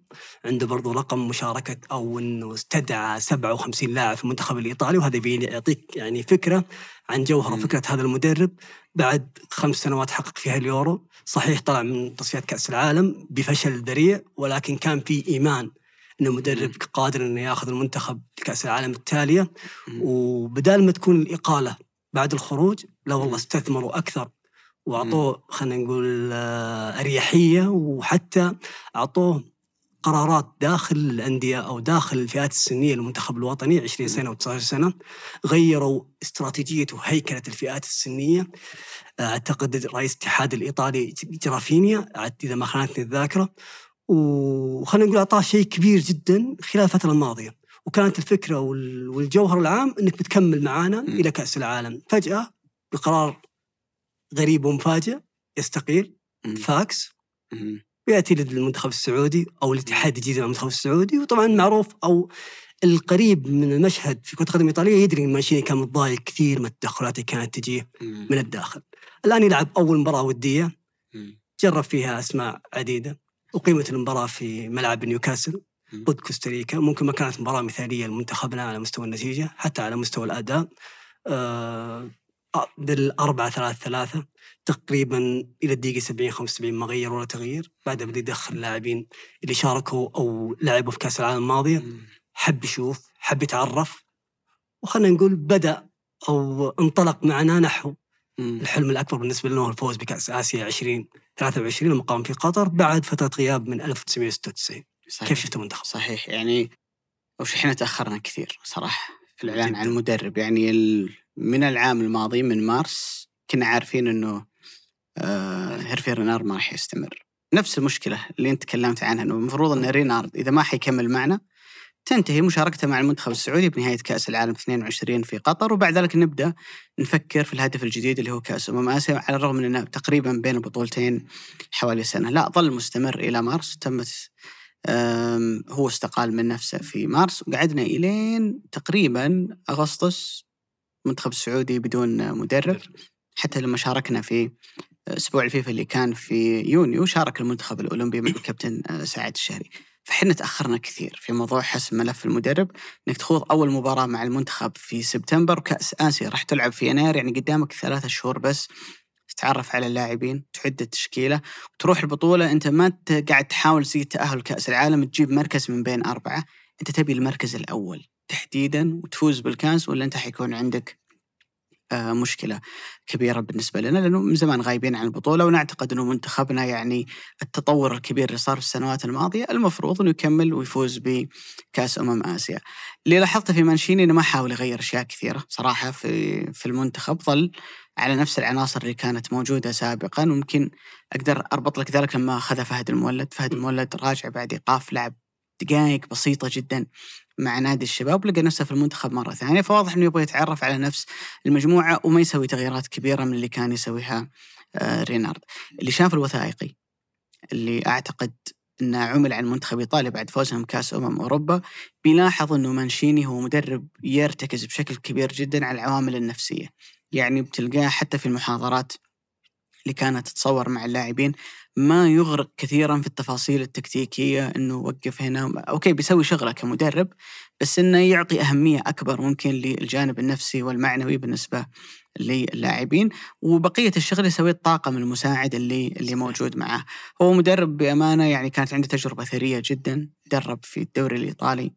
عنده برضو رقم مشاركة أو إنه استدعى 57 لاعب في المنتخب الإيطالي وهذا بين- يعطيك يعني فكرة عن جوهر مم. فكرة هذا المدرب بعد خمس سنوات حقق فيها اليورو صحيح طلع من تصفيات كأس العالم بفشل ذريع ولكن كان في إيمان إنه مدرب. قادر إنه ياخذ المنتخب لكأس العالم التالية. وبدال ما تكون الإقالة بعد الخروج؟ لا والله. استثمروا أكثر وأعطوه خلينا نقول آه، أريحية وحتى أعطوه قرارات داخل الأندية أو داخل الفئات السنية للمنتخب الوطني 20 سنة و19 سنة. غيروا استراتيجية وهيكلة الفئات السنية. أعتقد رئيس الاتحاد الإيطالي جرافينا إذا ما خانتني الذاكرة وخلينا نقول أعطاه شيء كبير جدا خلال الفترة الماضية. وكانت الفكرة وال- والجوهر العام إنك بتكمل معانا. إلى كأس العالم فجأة بقرار غريب ومفاجئ يستقيل. فاكس. وياتي للمنتخب السعودي أو الاتحاد الجديد مع المنتخب السعودي وطبعا معروف أو القريب من المشهد في كرة القدم الإيطالية يدري إن مانشيني كان متضايق كثير من التدخلات اللي كانت تجيه. من الداخل. الآن يلعب أول مباراة ودية. جرب فيها أسماء عديدة وقيمه المباراة في ملعب نيوكاسل. ضد كوستاريكا ممكن ما كانت مباراة مثالية لمنتخبنا على مستوى النتيجة حتى على مستوى الأداء. آه بالأربعة ثلاثة ثلاثة تقريبا إلى الدقيقة 70 75 ما غير ولا تغيير. بعدها بدأ يدخل اللاعبين اللي شاركوا أو لعبوا في كأس العالم الماضية. حب يشوف حب يتعرف. وخلنا نقول بدأ أو انطلق معنا نحو مم. الحلم الأكبر بالنسبة لنا هو الفوز بكأس آسيا 2023 المقام في قطر بعد فترة غياب من 1996 صحيح. كيف شفت المنتخب؟ صحيح. يعني وش إحنا تأخرنا كثير صراحة في الإعلان. عن المدرب. يعني ال... من العام الماضي من مارس كنا عارفين إنه آه هيرفي رينار ما راح يستمر. نفس المشكلة اللي أنت تكلمت عنها إنه المفروض إن رينارد إذا ما حيكمل معنا تنتهي مشاركته مع المنتخب السعودي بنهاية كأس العالم 22 في قطر وبعد ذلك نبدأ نفكر في الهدف الجديد اللي هو كأس امم آسيا على الرغم من إنه تقريبا بين البطولتين حوالي سنة. لا ظل مستمر إلى مارس. تمت هو استقال من نفسه في مارس وقعدنا إلين تقريبا أغسطس المنتخب السعودي بدون مدرب. حتى لما شاركنا في أسبوع الفيفا اللي كان في يونيو شارك المنتخب الأولمبي مع [COUGHS] الكابتن آه، سعد الشهري. فحنا تأخرنا كثير في موضوع حسم ملف المدرب إنك تخوض أول مباراة مع المنتخب في سبتمبر وكأس آسيا راح تلعب في يناير يعني قدامك ثلاثة شهور بس تتعرف على اللاعبين تحد التشكيلة وتروح البطولة أنت ما قاعد تحاول تسوي تأهل كاس العالم تجيب مركز من بين أربعة. أنت تبي المركز الأول تحديدا وتفوز بالكاس ولا أنت حيكون عندك آه، مشكلة كبيرة بالنسبة لنا؟ لأنه من زمان غايبين عن البطولة ونعتقد أنه منتخبنا يعني التطور الكبير اللي صار في السنوات الماضية المفروض أنه يكمل ويفوز بكأس أمم آسيا. اللي لاحظته في مانشيني أنه ما حاول يغير أشياء كثيرة صراحة في, في المنتخب ظل على نفس العناصر اللي كانت موجودة سابقا وممكن أقدر أربط لك ذلك لما أخذ فهد المولد. فهد المولد راجع بعد إيقاف لعب دقائق بسيطة جدا مع نادي الشباب لقى نفسه في المنتخب مرة ثانية. فواضح أنه يبغى يتعرف على نفس المجموعة وما يسوي تغييرات كبيرة من اللي كان يسويها آه، رينارد. اللي شاف الوثائقي اللي أعتقد أنه عمل عن منتخب إيطاليا بعد فوزهم كأس أمم أوروبا بيلاحظ أنه مانشيني هو مدرب يرتكز بشكل كبير جدا على العوامل النفسية. يعني بتلقاه حتى في المحاضرات اللي كانت تتصور مع اللاعبين ما يغرق كثيرا في التفاصيل التكتيكية إنه وقف هنا okay بيسوي شغلة كمدرب بس إنه يعطي أهمية أكبر ممكن للجانب النفسي والمعنوي بالنسبة للاعبين وبقية الشغل يسويه الطاقم المساعد اللي اللي موجود معاه. هو مدرب بأمانة يعني كانت عنده تجربة ثرية جدا درب في الدوري الإيطالي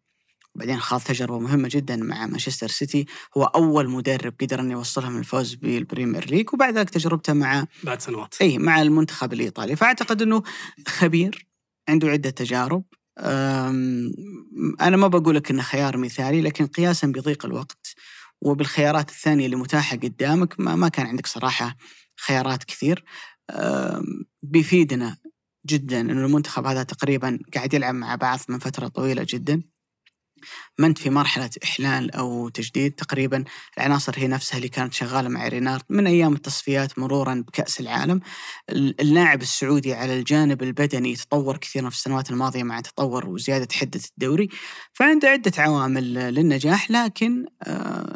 وبعدين خاض تجربة مهمة جدا مع مانشستر سيتي. هو أول مدرب قدر أن يوصلهم الفوز بال Premier League وبعد ذلك تجربته مع بعد سنوات. اي مع المنتخب الإيطالي. فأعتقد إنه خبير عنده عدة تجارب. أم، أنا ما بقول لك إنه خيار مثالي لكن قياسا بضيق الوقت. وبالخيارات الثانية اللي متاحة قدامك ما, ما كان عندك صراحة خيارات كثير. بيفيدنا جدا إنه المنتخب هذا تقريبا قاعد يلعب مع بعض من فترة طويلة جدا. ما أنت في مرحلة إحلال أو تجديد تقريبا؟ العناصر هي نفسها اللي كانت شغالة مع رينارد. من أيام التصفيات مرورا بكأس العالم ال- اللاعب السعودي على الجانب البدني تطور كثيرا في السنوات الماضية مع تطور وزيادة حدة الدوري فعنده عدة عوامل للنجاح لكن آه،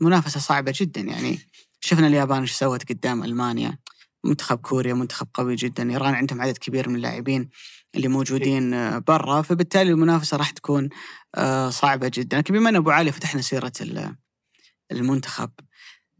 المنافسة صعبة جدا. يعني شفنا اليابان إيش سوت قدام ألمانيا. منتخب كوريا منتخب قوي جدا. إيران عندهم عدد كبير من اللاعبين اللي موجودين آه، برا. فبالتالي المنافسة راح تكون آه، صعبة جدا. لكن بما إن أبو علي فتحنا سيرة ال- المنتخب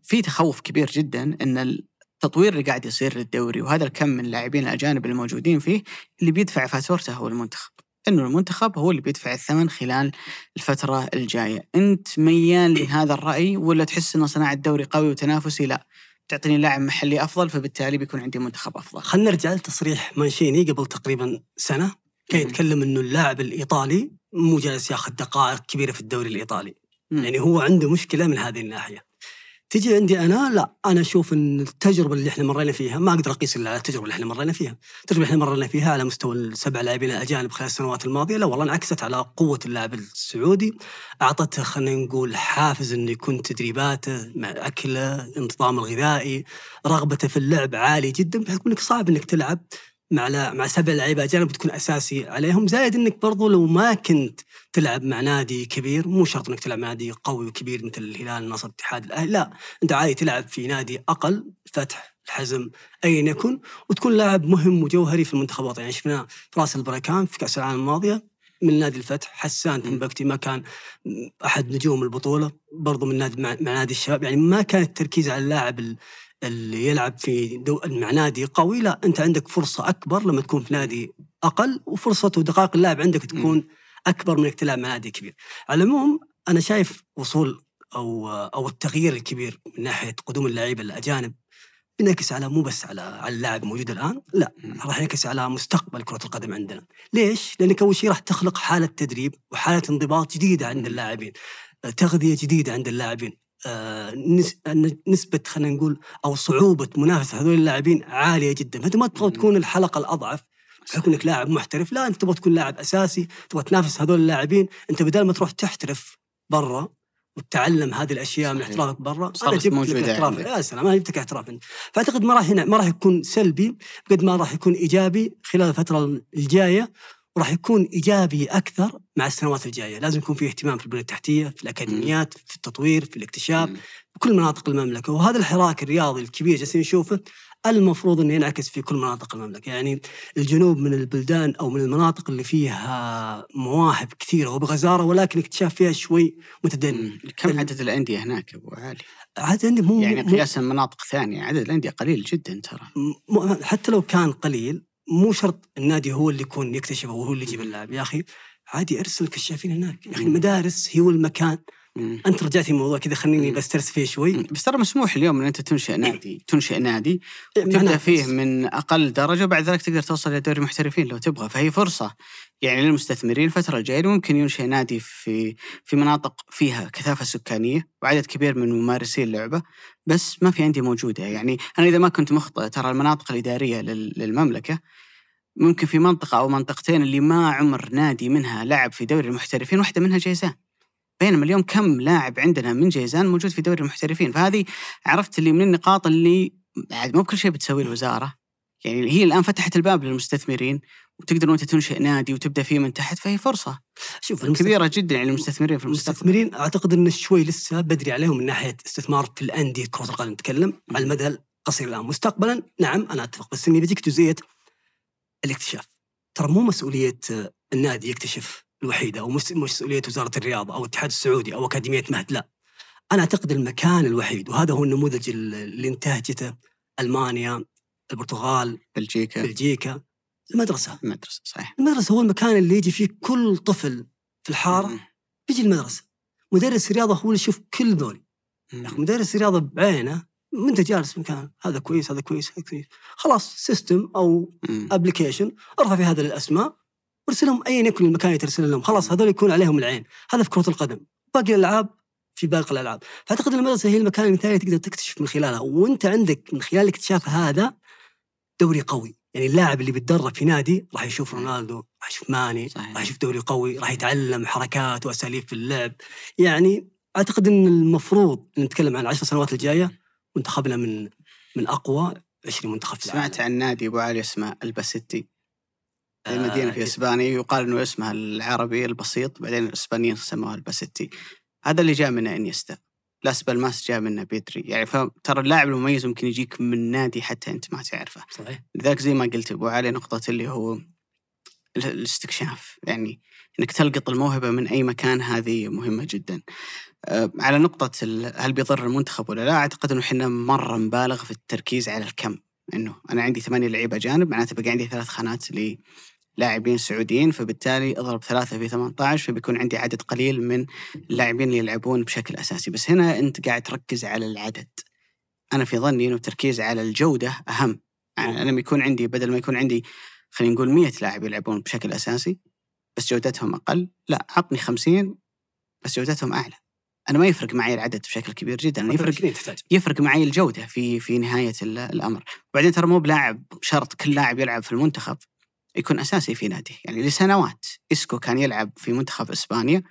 في تخوف كبير جدا إن التطوير اللي قاعد يصير للدوري وهذا الكم من اللاعبين الأجانب الموجودين فيه اللي بيدفع فاتورته هو المنتخب. إنه المنتخب هو اللي بيدفع الثمن خلال الفترة الجاية. أنت ميال لهذا الرأي ولا تحس ان صناعة الدوري قوي وتنافسي؟ لا. تعطيني لاعب محلي أفضل فبالتالي بيكون عندي منتخب أفضل خلينا نرجع لتصريح مانشيني قبل تقريبا سنة كان. يتكلم إنه اللاعب الإيطالي مو جالس ياخذ دقائق كبيرة في الدوري الإيطالي مم. يعني هو عنده مشكلة من هذه الناحية تجي عندي أنا لا أنا أشوف إن التجربة اللي إحنا مرينا فيها ما أقدر أقيس إلا على التجربة اللي إحنا مرينا فيها، التجربة اللي إحنا مرينا فيها على مستوى السبع لاعبين الأجانب خلال السنوات الماضية لا والله انعكست على قوة اللاعب السعودي. أعطته خلينا نقول حافز إنه يكون تدريباته مع أكله، النظام الغذائي، رغبته في اللعب عالي جدا بحكم إنك صعب إنك تلعب مع لا مع سبع لعيبه اجانب تكون أساسي عليهم. زائد إنك برضو لو ما كنت تلعب مع نادي كبير مو شرط إنك تلعب مع نادي قوي وكبير مثل الهلال النصر الاتحاد الأهلي لا. أنت عادي تلعب في نادي أقل فتح الحزم ايا يكن وتكون لاعب مهم وجوهري في المنتخب الوطني يعني شفنا في راس البركان في كأس العالم الماضية من نادي الفتح حسان تنبكتي ما كان أحد نجوم البطولة برضو من نادي مع, مع نادي الشباب. يعني ما كان التركيز على اللاعب ال- اللي يلعب في دو مع نادي قوي لا أنت عندك فرصة أكبر لما تكون في نادي أقل وفرصة ودقائق اللاعب عندك تكون أكبر من إنك تلعب مع نادي كبير. على العموم أنا شايف وصول أو أو التغيير الكبير من ناحية قدوم اللعيبة الأجانب بينعكس على مو بس على على اللاعب الموجود الآن لا راح ينعكس على مستقبل كرة القدم عندنا. ليش؟ لانك اول شيء راح تخلق حالة تدريب وحالة انضباط جديدة عند اللاعبين. تغذية جديدة عند اللاعبين. آه، نس- نسبة خلينا نقول أو صعوبة منافسة هذول اللاعبين عالية جدا، فأنت ما تبغى تكون الحلقة الأضعف بحكم إنك لاعب محترف، لا أنت تبغى تكون لاعب أساسي، تبغى تنافس هذول اللاعبين، أنت بدل ما تروح تحترف برا وتتعلم هذه الأشياء من صحيح. احترافك برا أنا جبت لك احتراف. يا سلام أنا جبت لك احتراف. فأعتقد ما راح هنا ما راح يكون سلبي قد ما راح يكون إيجابي خلال الفترة الجاية وراح يكون إيجابي أكثر مع السنوات الجاية، لازم يكون في اهتمام في البنيه التحتية، في الأكاديميات، في التطوير، في الاكتشاف، مم. بكل مناطق المملكة. وهذا الحراك الرياضي الكبير جالسين نشوفه المفروض إنه ينعكس في كل مناطق المملكة، يعني الجنوب من البلدان أو من المناطق اللي فيها مواهب كثيرة وبغزارة ولكن اكتشاف فيها شوي متدني. كم عدد الأندية هناك أبو علي؟ عاد عندي مو يعني مو- قياسا مناطق ثانية. عدد الأندية قليل جدا ترى. م- حتى لو كان قليل مو شرط النادي هو اللي يكون يكتشفه وهو اللي يجيب اللاعب. يا أخي عادي أرسل كشافين هناك يا أخي. المدارس هو المكان مم. أنت رجعتي الموضوع كذا خليني مم. بسترس فيه شوي. بس ترى مسموح اليوم إن أنت تنشئ نادي تنشئ نادي تبدأ منافس. فيه من أقل درجة وبعد ذلك تقدر توصل إلى دوري محترفين لو تبغى فهي فرصة يعني للمستثمرين الفترة الجاية ممكن ينشئ نادي في في مناطق فيها كثافة سكانية وعدد كبير من ممارسي اللعبه بس ما في انديه موجودة يعني أنا إذا ما كنت مخطئ ترى المناطق الإدارية لل- للمملكة ممكن في منطقة أو منطقتين اللي ما عمر نادي منها لعب في دوري المحترفين واحدة منها جيزان. بينما اليوم كم لاعب عندنا من جيزان موجود في دوري المحترفين؟ فهذه عرفت اللي من النقاط اللي عاد مو بكل شيء بتسويه الوزارة. يعني هي الآن فتحت الباب للمستثمرين وتقدر أنت تنشئ نادي وتبدأ فيه من تحت فهي فرصة. شوف المست- كبيره جدا يعني للمستثمرين في المستقبل. المستثمرين أعتقد انه شوي لسه بدري عليهم من ناحية استثمار في الأندية كرة القدم نتكلم على المدى القصير الآن. مستقبلا نعم أنا أتفق بس إني بيجيك جزئية الاكتشاف. ترى مو مسؤولية آه، النادي يكتشف الوحيدة أو مس- مسؤولية وزارة الرياضة أو الاتحاد السعودي أو أكاديمية مهد لا. أنا أعتقد المكان الوحيد وهذا هو النموذج ال- اللي انتهجته ألمانيا البرتغال بلجيكا. بلجيكا المدرسة. المدرسة صحيح. المدرسة هو المكان اللي يجي فيه كل طفل في الحارة. بيجي المدرسة. مدرس الرياضه هو اللي يشوف كل ذول مدرس الرياضه بعينه وانت جالس في مكان هذا كويس هذا كويس هذا كويس. خلاص system أو. application ارفع في هذه الأسماء وارسلهم ايا يكن المكان اللي ترسل لهم. خلاص هذول يكون عليهم العين. هذا في كرة القدم. باقي الألعاب في باقي الألعاب. فأعتقد المدرسة هي المكان المثالي تقدر تكتشف من خلالها. وأنت عندك من خلال الاكتشاف هذا دوري قوي. يعني اللاعب اللي بيتدرب في نادي راح يشوف رونالدو راح يشوف ماني. راح يشوف دوري قوي راح يتعلم حركات وأساليب في اللعب. يعني أعتقد إن المفروض نتكلم عن العشر سنوات الجاية منتخبنا من من أقوى 20 منتخب في العالم. سمعت عن نادي أبو علي اسمه الباسيتي. آه، مدينة في اسبانيا يقال إنه اسمها العربي البسيط بعدين الإسبانيين سموها الباسيتي. هذا اللي جاء منه إنيستا. لاس بالماس جاء منه بيدري. يعني فترى اللاعب المميز ممكن يجيك من نادي حتى أنت ما تعرفه. صحيح. لذلك زي ما قلت أبو علي نقطة اللي هو ال- الاستكشاف. يعني إنك تلقط الموهبة من أي مكان هذه مهمة جدا. أه، على نقطة هل بيضر المنتخب ولا لا؟ أعتقد إنه إحنا مرة نبالغ في التركيز على الكم، إنه أنا عندي ثمانية لعيبة جانب معناته بقى عندي ثلاث خانات للاعبين سعوديين فبالتالي أضرب ثلاثة في 18 فبيكون عندي عدد قليل من اللاعبين اللي يلعبون بشكل أساسي، بس هنا أنت قاعد تركز على العدد. أنا في ظني إنه التركيز على الجودة أهم. يعني أنا لما يكون عندي بدل ما يكون عندي خلينا نقول 100 لاعب يلعبون بشكل أساسي بس جودتهم أقل؟ لا عطني 50 بس جودتهم أعلى. أنا ما يفرق معي العدد بشكل كبير جدا أنا يفرق يفرق معي الجودة في في نهاية ال- الأمر. وبعدين ترى مو بلاعب شرط كل لاعب يلعب في المنتخب يكون أساسي في نادي. يعني لسنوات إسكو كان يلعب في منتخب إسبانيا.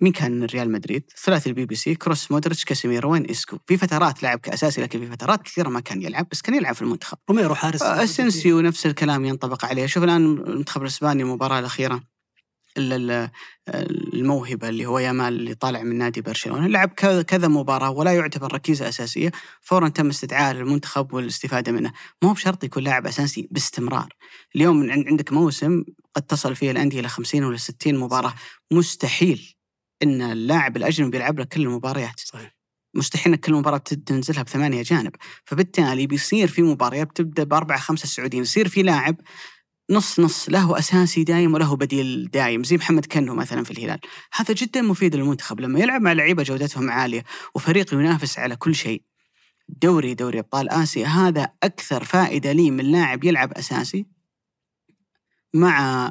مين كان من ريال مدريد؟ ثلاثي البي بي سي كروس مودريتش كاسيميرو وين إسكو؟ في فترات لعب كأساسي لكن في فترات كثيرة ما كان يلعب بس كان يلعب في المنتخب. روميرو حارس اسنسيو نفس الكلام ينطبق عليه. شوف الآن المنتخب الإسباني المباراة الأخيرة ال- ال- الموهبة اللي هو يامال اللي طالع من نادي برشلونة. لعب كذا مباراة ولا يعتبر ركيزة أساسية. فورا تم استدعاء للمنتخب والاستفادة منه. مو بشرط يكون لاعب أساسي باستمرار. اليوم عن- عندك موسم قد تصل فيه الأندية إلى 50 ولا 60 مباراة. مستحيل. إن اللاعب الأجنبي يلعب لك كل المباريات صحيح. مستحيل إنك كل مباراة تنزلها بثمانية جانب، فبالتالي بيصير في مباريات بتبدأ بأربعة خمسة سعوديين، يصير في لاعب نص نص له أساسي دايم وله بديل دايم زي محمد كنو مثلا في الهلال، هذا جدا مفيد للمنتخب. لما يلعب مع لعيبة جودتهم عالية وفريق ينافس على كل شيء. دوري دوري أبطال آسيا هذا أكثر فائدة لي من لاعب يلعب أساسي مع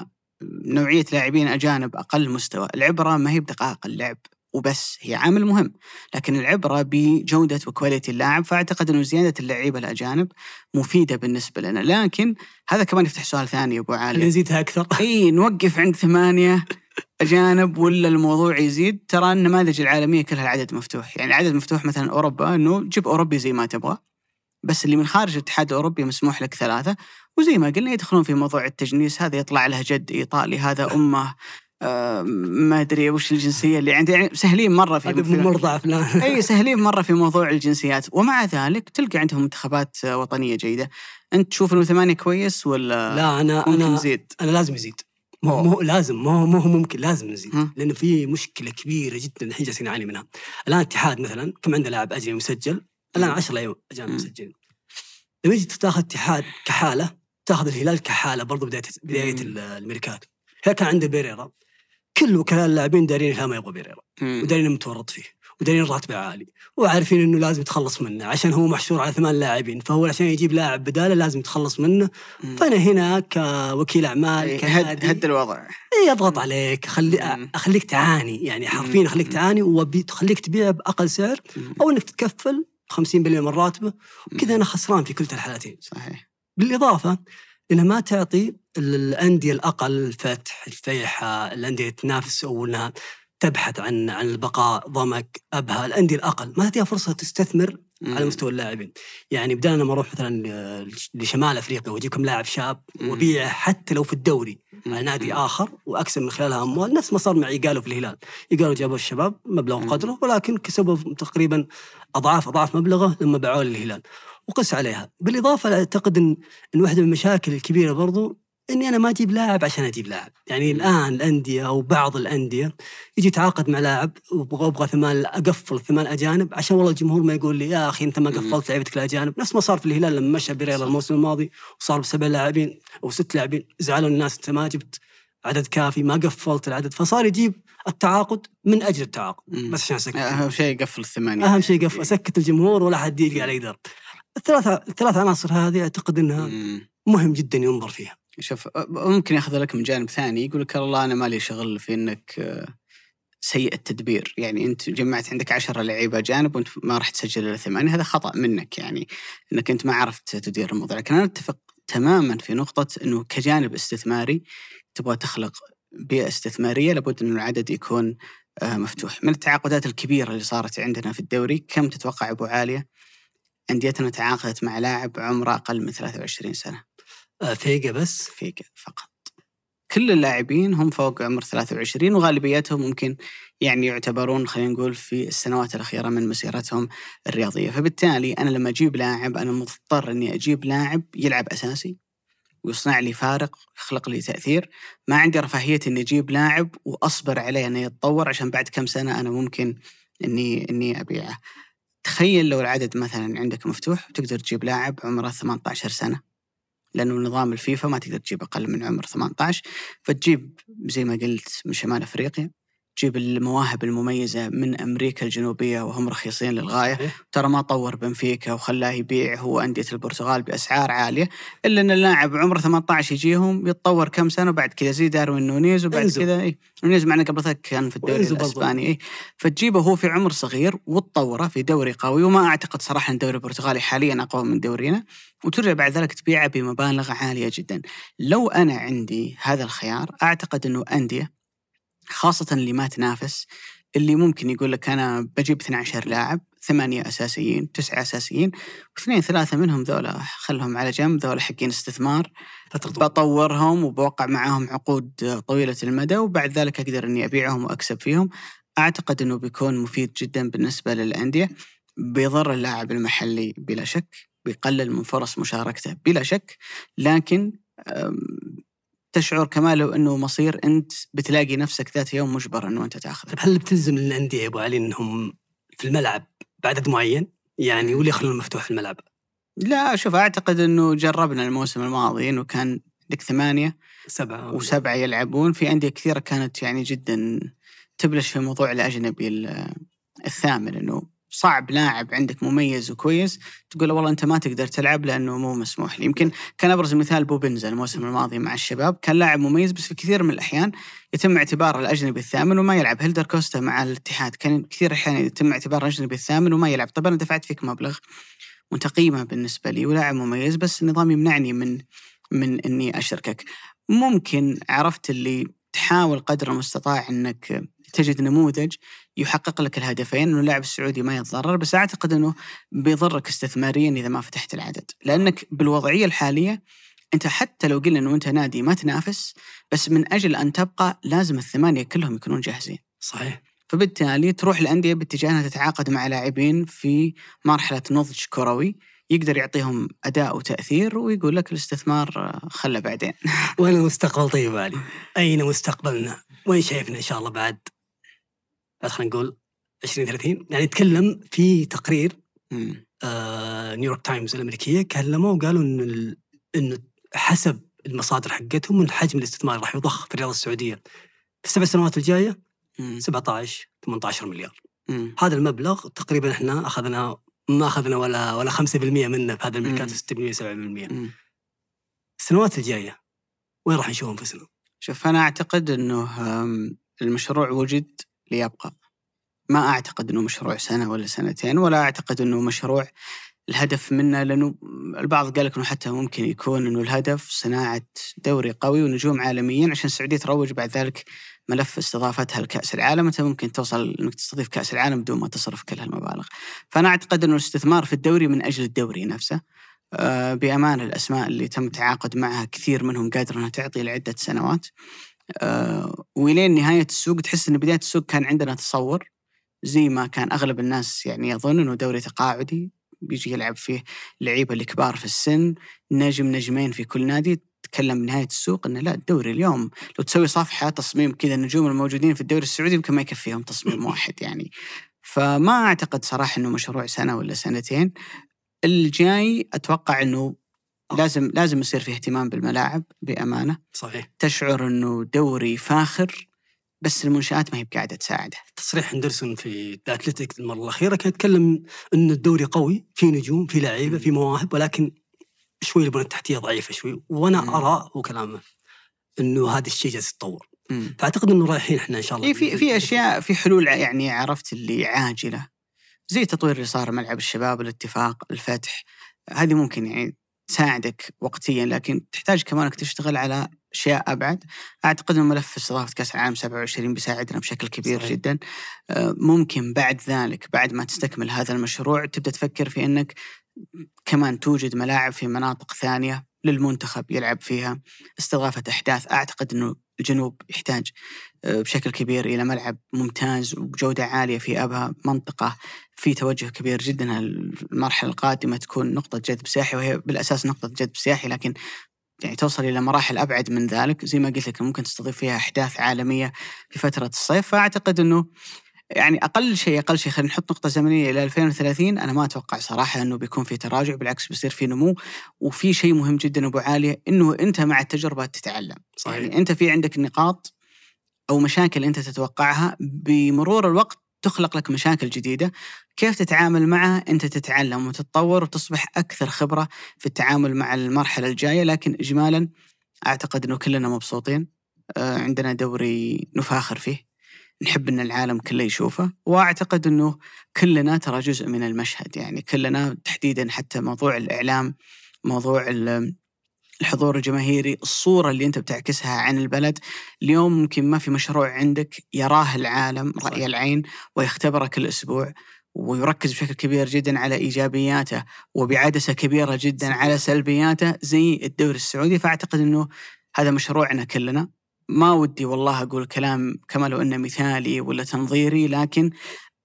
نوعية لاعبين أجانب أقل مستوى، العبرة ما هي بدقائق اللعب وبس هي عامل مهم. لكن العبرة بجودة وكواليتي اللاعب فأعتقد إنه زيادة اللعيبة الأجانب مفيدة بالنسبة لنا. لكن هذا كمان يفتح سؤال ثاني يا ابو علي نزيدها أكثر. إي نوقف عند ثمانية أجانب ولا الموضوع يزيد؟ ترى النماذج العالمية كلها العدد مفتوح. يعني العدد مفتوح مثلا أوروبا إنه جيب أوروبي زي ما تبغى. بس اللي من خارج الاتحاد الأوروبي مسموح لك ثلاثة. وزي ما قلنا يدخلون في موضوع التجنيس هذا يطلع له جد إيطالي هذا أمه. آه، ما أدري وش الجنسية اللي عندي يعني سهلين مرة في, فلان [LAUGHS] إي سهلين مرة في موضوع الجنسيات. ومع ذلك تلقى عندهم منتخبات وطنية جيدة. أنت تشوف إنه ثمانية كويس ولا لا أنا ممكن أنا نزيد؟ أنا لازم يزيد. مو مو لازم مو مو ممكن لازم نزيد. ها. لأنه في مشكلة كبيرة جدا الحين جالسين نعاني منها. الآن اتحاد مثلا كم عنده لاعب أجنبي مسجل؟ الآن مم. 10 لاعب اجانب. مسجلين لما يجي تاخذ اتحاد كحالة تاخذ الهلال كحالة برضو بداية بداية الميركاتو. الهلال كان عنده بيريرا؟ كل وكلاء اللاعبين دارين الهلال ما يبغى بيريرا. ودارين متورط فيه. ودارين راتبه عالي. وعارفين إنه لازم يتخلص منه. عشان هو محشور على ثمان لاعبين. فهو عشان يجيب لاعب بداله لازم يتخلص منه. مم. فأنا هنا كوكيل أعمال إيه، هد, كنادي. هد الوضع. إيه أضغط عليك. خلي. أخليك تعاني. يعني حرفيا. أخليك تعاني وخليك تبيع بأقل سعر. أو إنك تتكفل 50% من راتبه. وكذا أنا خسران في كلتا الحالتين صحيح. بالإضافة انها ما تعطي ال- الأندية الأقل الفتح الفيحة الأندية تنافس أو انها تبحث عن عن البقاء ضمك أبها الأندية الأقل ما تعطيها فرصة تستثمر مم. على مستوى اللاعبين يعني بدال لما أروح مثلا لشمال أفريقيا واجيكم لاعب شاب مم. وبيعه حتى لو في الدوري على نادي. آخر وأكسب من خلالها أموال نفس ما صار معي قالوا في الهلال قالوا جابوا الشباب مبلغ. قدره ولكن كسبوا تقريبا اضعاف أضعاف مبلغه لما باعوه للهلال وقس عليها بالإضافة أعتقد ان إن واحدة من المشاكل الكبيرة برضو إني أنا ما أجيب لاعب عشان أجيب لاعب، يعني الآن الأندية أو بعض الأندية يجي يتعاقد مع لاعب وابغى أبغى ثمان أقفل ثمان أجانب عشان والله الجمهور ما يقول لي يا أخي أنت ما. قفلت لعيبتك الأجانب، نفس ما صار في الهلال لما مشى بيريرا الموسم الماضي وصار بسبع لاعبين أو ست لاعبين زعلوا الناس أنت ما جبت عدد كافي ما قفلت العدد. فصار يجيب التعاقد من أجل التعاقد. مم. بس عشان أسكت. أهم شيء يقفل الثمانية. أهم شيء قف أسكت الجمهور ولا حد يلقى علي درب الثلاثة الثلاث عناصر هذه أعتقد إنها مم. مهم جدا ينظر فيها. شوف ممكن ياخذ لك من جانب ثاني يقول لك والله أنا مالي شغل في إنك آه، سيء التدبير. يعني أنت جمعت عندك عشرة لعيبة جانب وأنت ما راح تسجل إلا ثمانية هذا خطأ منك يعني إنك أنت ما عرفت تدير الموضوع. لكن أنا أتفق تماما في نقطة إنه كجانب استثماري تبغى تخلق بيئة استثمارية لابد إنه العدد يكون آه، مفتوح. من التعاقدات الكبيرة اللي صارت عندنا في الدوري كم تتوقع أبو عالية؟ أنديتنا تعاقدت مع لاعب عمره أقل من 23 سنة. فيجا بس. فيجا فقط. كل اللاعبين هم فوق عمر 23 وغالبيتهم ممكن يعني يعتبرون خلينا نقول في السنوات الأخيرة من مسيرتهم الرياضية. فبالتالي أنا لما أجيب لاعب أنا مضطر أني أجيب لاعب يلعب أساسي ويصنع لي فارق يخلق لي تأثير. ما عندي رفاهية أني أجيب لاعب وأصبر عليه أنه يتطور عشان بعد كم سنة أنا ممكن أني أني أبيعه. تخيل لو العدد مثلا عندك مفتوح تقدر تجيب لاعب عمره 18 سنة. لأنه نظام الفيفا ما تقدر تجيب أقل من عمر 18 فتجيب زي ما قلت من شمال أفريقيا. تجيب المواهب المميزة من أمريكا الجنوبية وهم رخيصين للغاية صحيح. ترى ما طور بنفيكا وخلاه يبيع هو أندية البرتغال بأسعار عالية إلا إن اللاعب عمره 18 يجيهم يتطور كم سنة وبعد كذا زي داروين نونيز وبعد. كذا إي نونيز معنا قبل كان في الدوري. الأسباني إي فتجيبه هو في عمر صغير وتطوره في دوري قوي وما أعتقد صراحة إن الدوري البرتغالي حاليا أقوى من دورينا وترجع بعد ذلك تبيعه بمبالغ عالية جدا. لو أنا عندي هذا الخيار أعتقد إنه أندية خاصة اللي ما تنافس اللي ممكن يقول لك أنا بجيب 12 لاعب ثمانية أساسيين تسعة أساسيين واثنين ثلاثة منهم ذولا خلهم على جنب ذولا حقين استثمار. بطورهم وبوقع معاهم عقود طويلة المدى وبعد ذلك أقدر أني أبيعهم وأكسب فيهم أعتقد أنه بيكون مفيد جدا بالنسبة للأندية بيضر اللاعب المحلي بلا شك بيقلل من فرص مشاركته بلا شك لكن تشعر كمان لو أنه مصير أنت بتلاقي نفسك ذات يوم مجبر أنه أنت تأخذه. طيب هل بتلزم الانديه يا أبو علي إنهم في الملعب بعدد معين؟ يعني ولا يخلون مفتوح في الملعب؟ لا شوف أعتقد أنه جربنا الموسم الماضي أنه كان لك ثمانية سبعة. وسبعة يلعبون. في أندية كثيرة كانت يعني جدا تبلش في موضوع الأجنبي ال- الثامن إنه صعب لاعب عندك مميز وكويس تقول له والله أنت ما تقدر تلعب لأنه مو مسموح لي. يمكن كان أبرز مثال بوبنزا الموسم الماضي مع الشباب. كان لاعب مميز بس في كثير من الأحيان يتم اعتباره الأجنبي الثامن وما يلعب. هيلدر كوستا مع الاتحاد كان كثير أحيان يتم اعتباره الأجنبي الثامن وما يلعب. طب أنا دفعت فيك مبلغ وأنت قيمة بالنسبة لي ولاعب مميز بس النظام يمنعني من من إني أشركك. ممكن عرفت اللي تحاول قدر المستطاع إنك تجد نموذج يحقق لك الهدفين إنه اللاعب السعودي ما يتضرر بس أعتقد إنه بيضرك استثماريا إذا ما فتحت العدد. لأنك بالوضعية الحالية أنت حتى لو قلنا إنه أنت نادي ما تنافس بس من أجل أن تبقى لازم الثمانية كلهم يكونون جاهزين. صحيح. فبالتالي تروح الأندية باتجاه انها تتعاقد مع لاعبين في مرحلة نضج كروي يقدر يعطيهم أداء وتأثير ويقول لك الاستثمار آه، خله بعدين. [LAUGHS] وين المستقبل طيب علي؟ أين مستقبلنا؟ وين شايفنا إن شاء الله بعد بعد؟ خلينا نقول 20 30 يعني نتكلم في تقرير. آه نيويورك تايمز الأمريكية كلموا وقالوا إن ال- انه حسب المصادر حقتهم إن حجم الاستثمار راح يضخ في الرياضه السعودية في السبع سنوات الجاية مم. 17 18 مليار مم. هذا المبلغ تقريبا إحنا أخذنا ما أخذنا ولا ولا 5% منه في هذا الميركاتو 6% 7% مم. السنوات الجاية وين راح نشوف انفسنا؟ شوف أنا أعتقد إنه المشروع وجد ليبقى ما أعتقد إنه مشروع سنة ولا سنتين ولا أعتقد إنه مشروع الهدف منه لأنه البعض قال لك إنه حتى ممكن يكون إنه الهدف صناعة دوري قوي ونجوم عالميين عشان السعودية تروج بعد ذلك ملف استضافتها لكأس العالم أنت ممكن توصل إنك تستضيف كأس العالم بدون ما تصرف كل هالمبالغ. فأنا أعتقد إنه الاستثمار في الدوري من أجل الدوري نفسه. آه، بامانه الأسماء اللي تم التعاقد معها كثير منهم قادر إنها تعطي لعدة سنوات. آه، ولين نهاية السوق تحس إن بداية السوق كان عندنا تصور زي ما كان أغلب الناس يعني يظن إنه دوري تقاعدي بيجي يلعب فيه اللعيبه الكبار في السن نجم نجمين في كل نادي تكلم بنهايه السوق إنه لا الدوري اليوم لو تسوي صفحة تصميم كذا النجوم الموجودين في الدوري السعودي يمكن ما يكفيهم تصميم [LAUGHS] واحد يعني. فما أعتقد صراحة إنه مشروع سنة ولا سنتين. الجاي أتوقع إنه [LAUGHS] لازم لازم يصير في اهتمام بالملاعب بأمانة. صحيح. تشعر إنه دوري فاخر بس المنشآت ما هي بقاعدة تساعده. تصريح هندرسون في الاتلتيك المرة الأخيرة كان يتكلم إن الدوري قوي في نجوم في لعيبة في مواهب ولكن شوي البنى التحتية ضعيفة شوي وأنا مم. أرى وكلامه إنه هذا الشيء جالس يتطور. فأعتقد إنه رايحين إحنا إن شاء الله إيه في في أشياء في حلول يعني عرفت اللي عاجلة. زي التطوير اللي صار ملعب الشباب الاتفاق الفتح. هذه ممكن يعني تساعدك وقتيا لكن تحتاج كمان إنك تشتغل على أشياء أبعد. أعتقد ان ملف استضافه كأس العالم 27 بيساعدنا بشكل كبير صحيح. جدا. آه، ممكن بعد ذلك بعد ما تستكمل هذا المشروع تبدأ تفكر في إنك كمان توجد ملاعب في مناطق ثانية للمنتخب يلعب فيها. استضافة أحداث أعتقد إنه الجنوب يحتاج آه، بشكل كبير إلى ملعب ممتاز وبجوده عالية في أبها منطقة في توجه كبير جدا. المرحلة القادمة تكون نقطة جذب سياحي وهي بالأساس نقطة جذب سياحي لكن يعني توصل إلى مراحل أبعد من ذلك. زي ما قلت لك ممكن تستضيف فيها أحداث عالمية في فتره الصيف. فأعتقد إنه يعني أقل شيء أقل شيء خلينا نحط نقطة زمنية إلى 2030 أنا ما أتوقع صراحة إنه بيكون في تراجع بالعكس بيصير في نمو وفي شيء مهم جدا أبو عالية إنه أنت مع التجربة تتعلم. صحيح. يعني أنت في عندك نقاط أو مشاكل أنت تتوقعها بمرور الوقت تخلق لك مشاكل جديدة. كيف تتعامل معها؟ أنت تتعلم وتتطور وتصبح أكثر خبرة في التعامل مع المرحلة الجاية. لكن اجمالا أعتقد إنه كلنا مبسوطين. آه، عندنا دوري نفاخر فيه. نحب إن العالم كله يشوفه وأعتقد إنه كلنا ترى جزء من المشهد يعني كلنا تحديدا حتى موضوع الإعلام موضوع ال- الحضور الجماهيري الصورة اللي أنت بتعكسها عن البلد اليوم ممكن ما في مشروع عندك يراه العالم. رأي العين ويختبره كل أسبوع ويركز بشكل كبير جدا على إيجابياته وبعدسة كبيرة جدا. على سلبياته زي الدوري السعودي فأعتقد أنه هذا مشروعنا كلنا ما ودي والله أقول كلام كما لو أنه مثالي ولا تنظيري لكن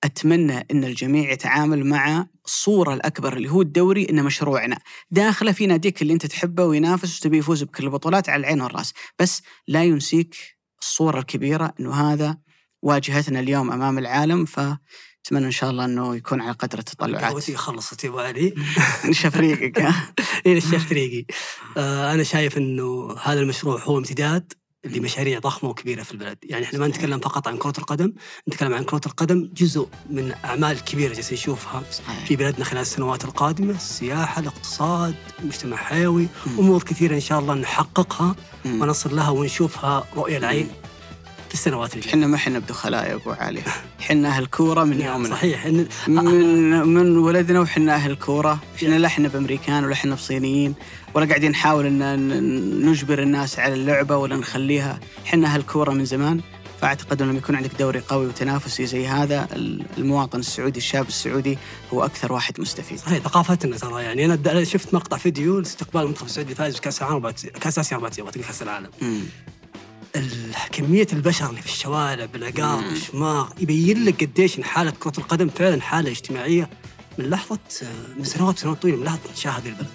أتمنى أن الجميع يتعامل مع الصورة الأكبر اللي هو الدوري أنه مشروعنا. داخله في ناديك اللي أنت تحبه وينافس وتبي يفوز بكل البطولات على العين والرأس. بس لا ينسيك الصورة الكبيرة أنه هذا واجهتنا اليوم أمام العالم فأتمنى إن شاء الله أنه يكون على قدر التطلعات. قهوتي خلصت يا أبو علي. [LAUGHS] نشف ريقك ها؟ [LAUGHS] إلى الشيخ طريقي آه أنا شايف إنه هذا المشروع هو امتداد. لمشاريع ضخمة وكبيرة في البلد، يعني إحنا ما نتكلم فقط عن كرة القدم، نتكلم عن كرة القدم جزء من أعمال كبيرة جالسين نشوفها. في بلدنا خلال السنوات القادمة، السياحة، الاقتصاد، المجتمع حيوي،. أمور كثيرة إن شاء الله نحققها. ونصل لها ونشوفها رؤية العين السنوات الجايه. إحنا ما إحنا بدخلاء يا أبو علي. إحنا أهل كورة من يومنا. صحيح. إن من من ولدنا وحنا أهل كورة. إحنا لا إحنا بأمريكان ولا إحنا بصينيين. ولا قاعدين نحاول ان نجبر الناس على اللعبة ولا نخليها. إحنا أهل كورة من زمان. فأعتقد إنه لما يكون عندك دوري قوي وتنافسي زي هذا المواطن السعودي الشاب السعودي هو أكثر واحد مستفيد. صحيح. ثقافتنا ترى يعني. أنا شفت مقطع فيديو لاستقبال المنتخب السعودي الفائز بكاس العالم كأس آسيا 4 كأس العالم. كمية البشر اللي في الشوارع بالعقار والشماغ يبين لك قديش ان حالة كرة القدم فعلا حالة اجتماعية من لحظة من سنوات سنوات طويلة من لحظة هذه البلد.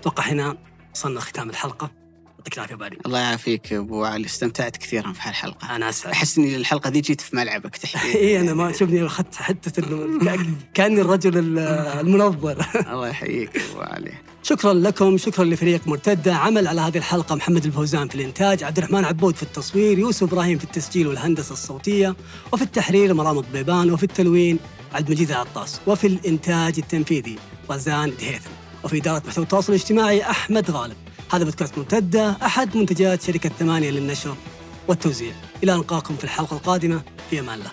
أتوقع هنا وصلنا ختام الحلقة يعطيك العافية باري. الله يعافيك أبو علي استمتعت كثيرا في هالحلقة. أنا أسعد. أحس إني الحلقة دي جيت في ملعبك تحديدا. [LAUGHS] إي أنا ما شوفني أخذت حتة [LAUGHS] كأني الرجل المنظر. الله يحييك أبو علي. شكرا لكم شكرا لفريق مرتدة. عمل على هذه الحلقة محمد الفوزان في الإنتاج عبد الرحمن عبود في التصوير يوسف إبراهيم في التسجيل والهندسة الصوتية وفي التحرير مرام الضبيبان وفي التلوين عبد المجيد العطاس وفي الإنتاج التنفيذي رزان دهيثم وفي إدارة محتوى التواصل الاجتماعي أحمد غالب. هذا بودكاست مرتدة أحد منتجات شركة ثمانية للنشر والتوزيع. إلى أن نلقاكم في الحلقة القادمة في أمان الله.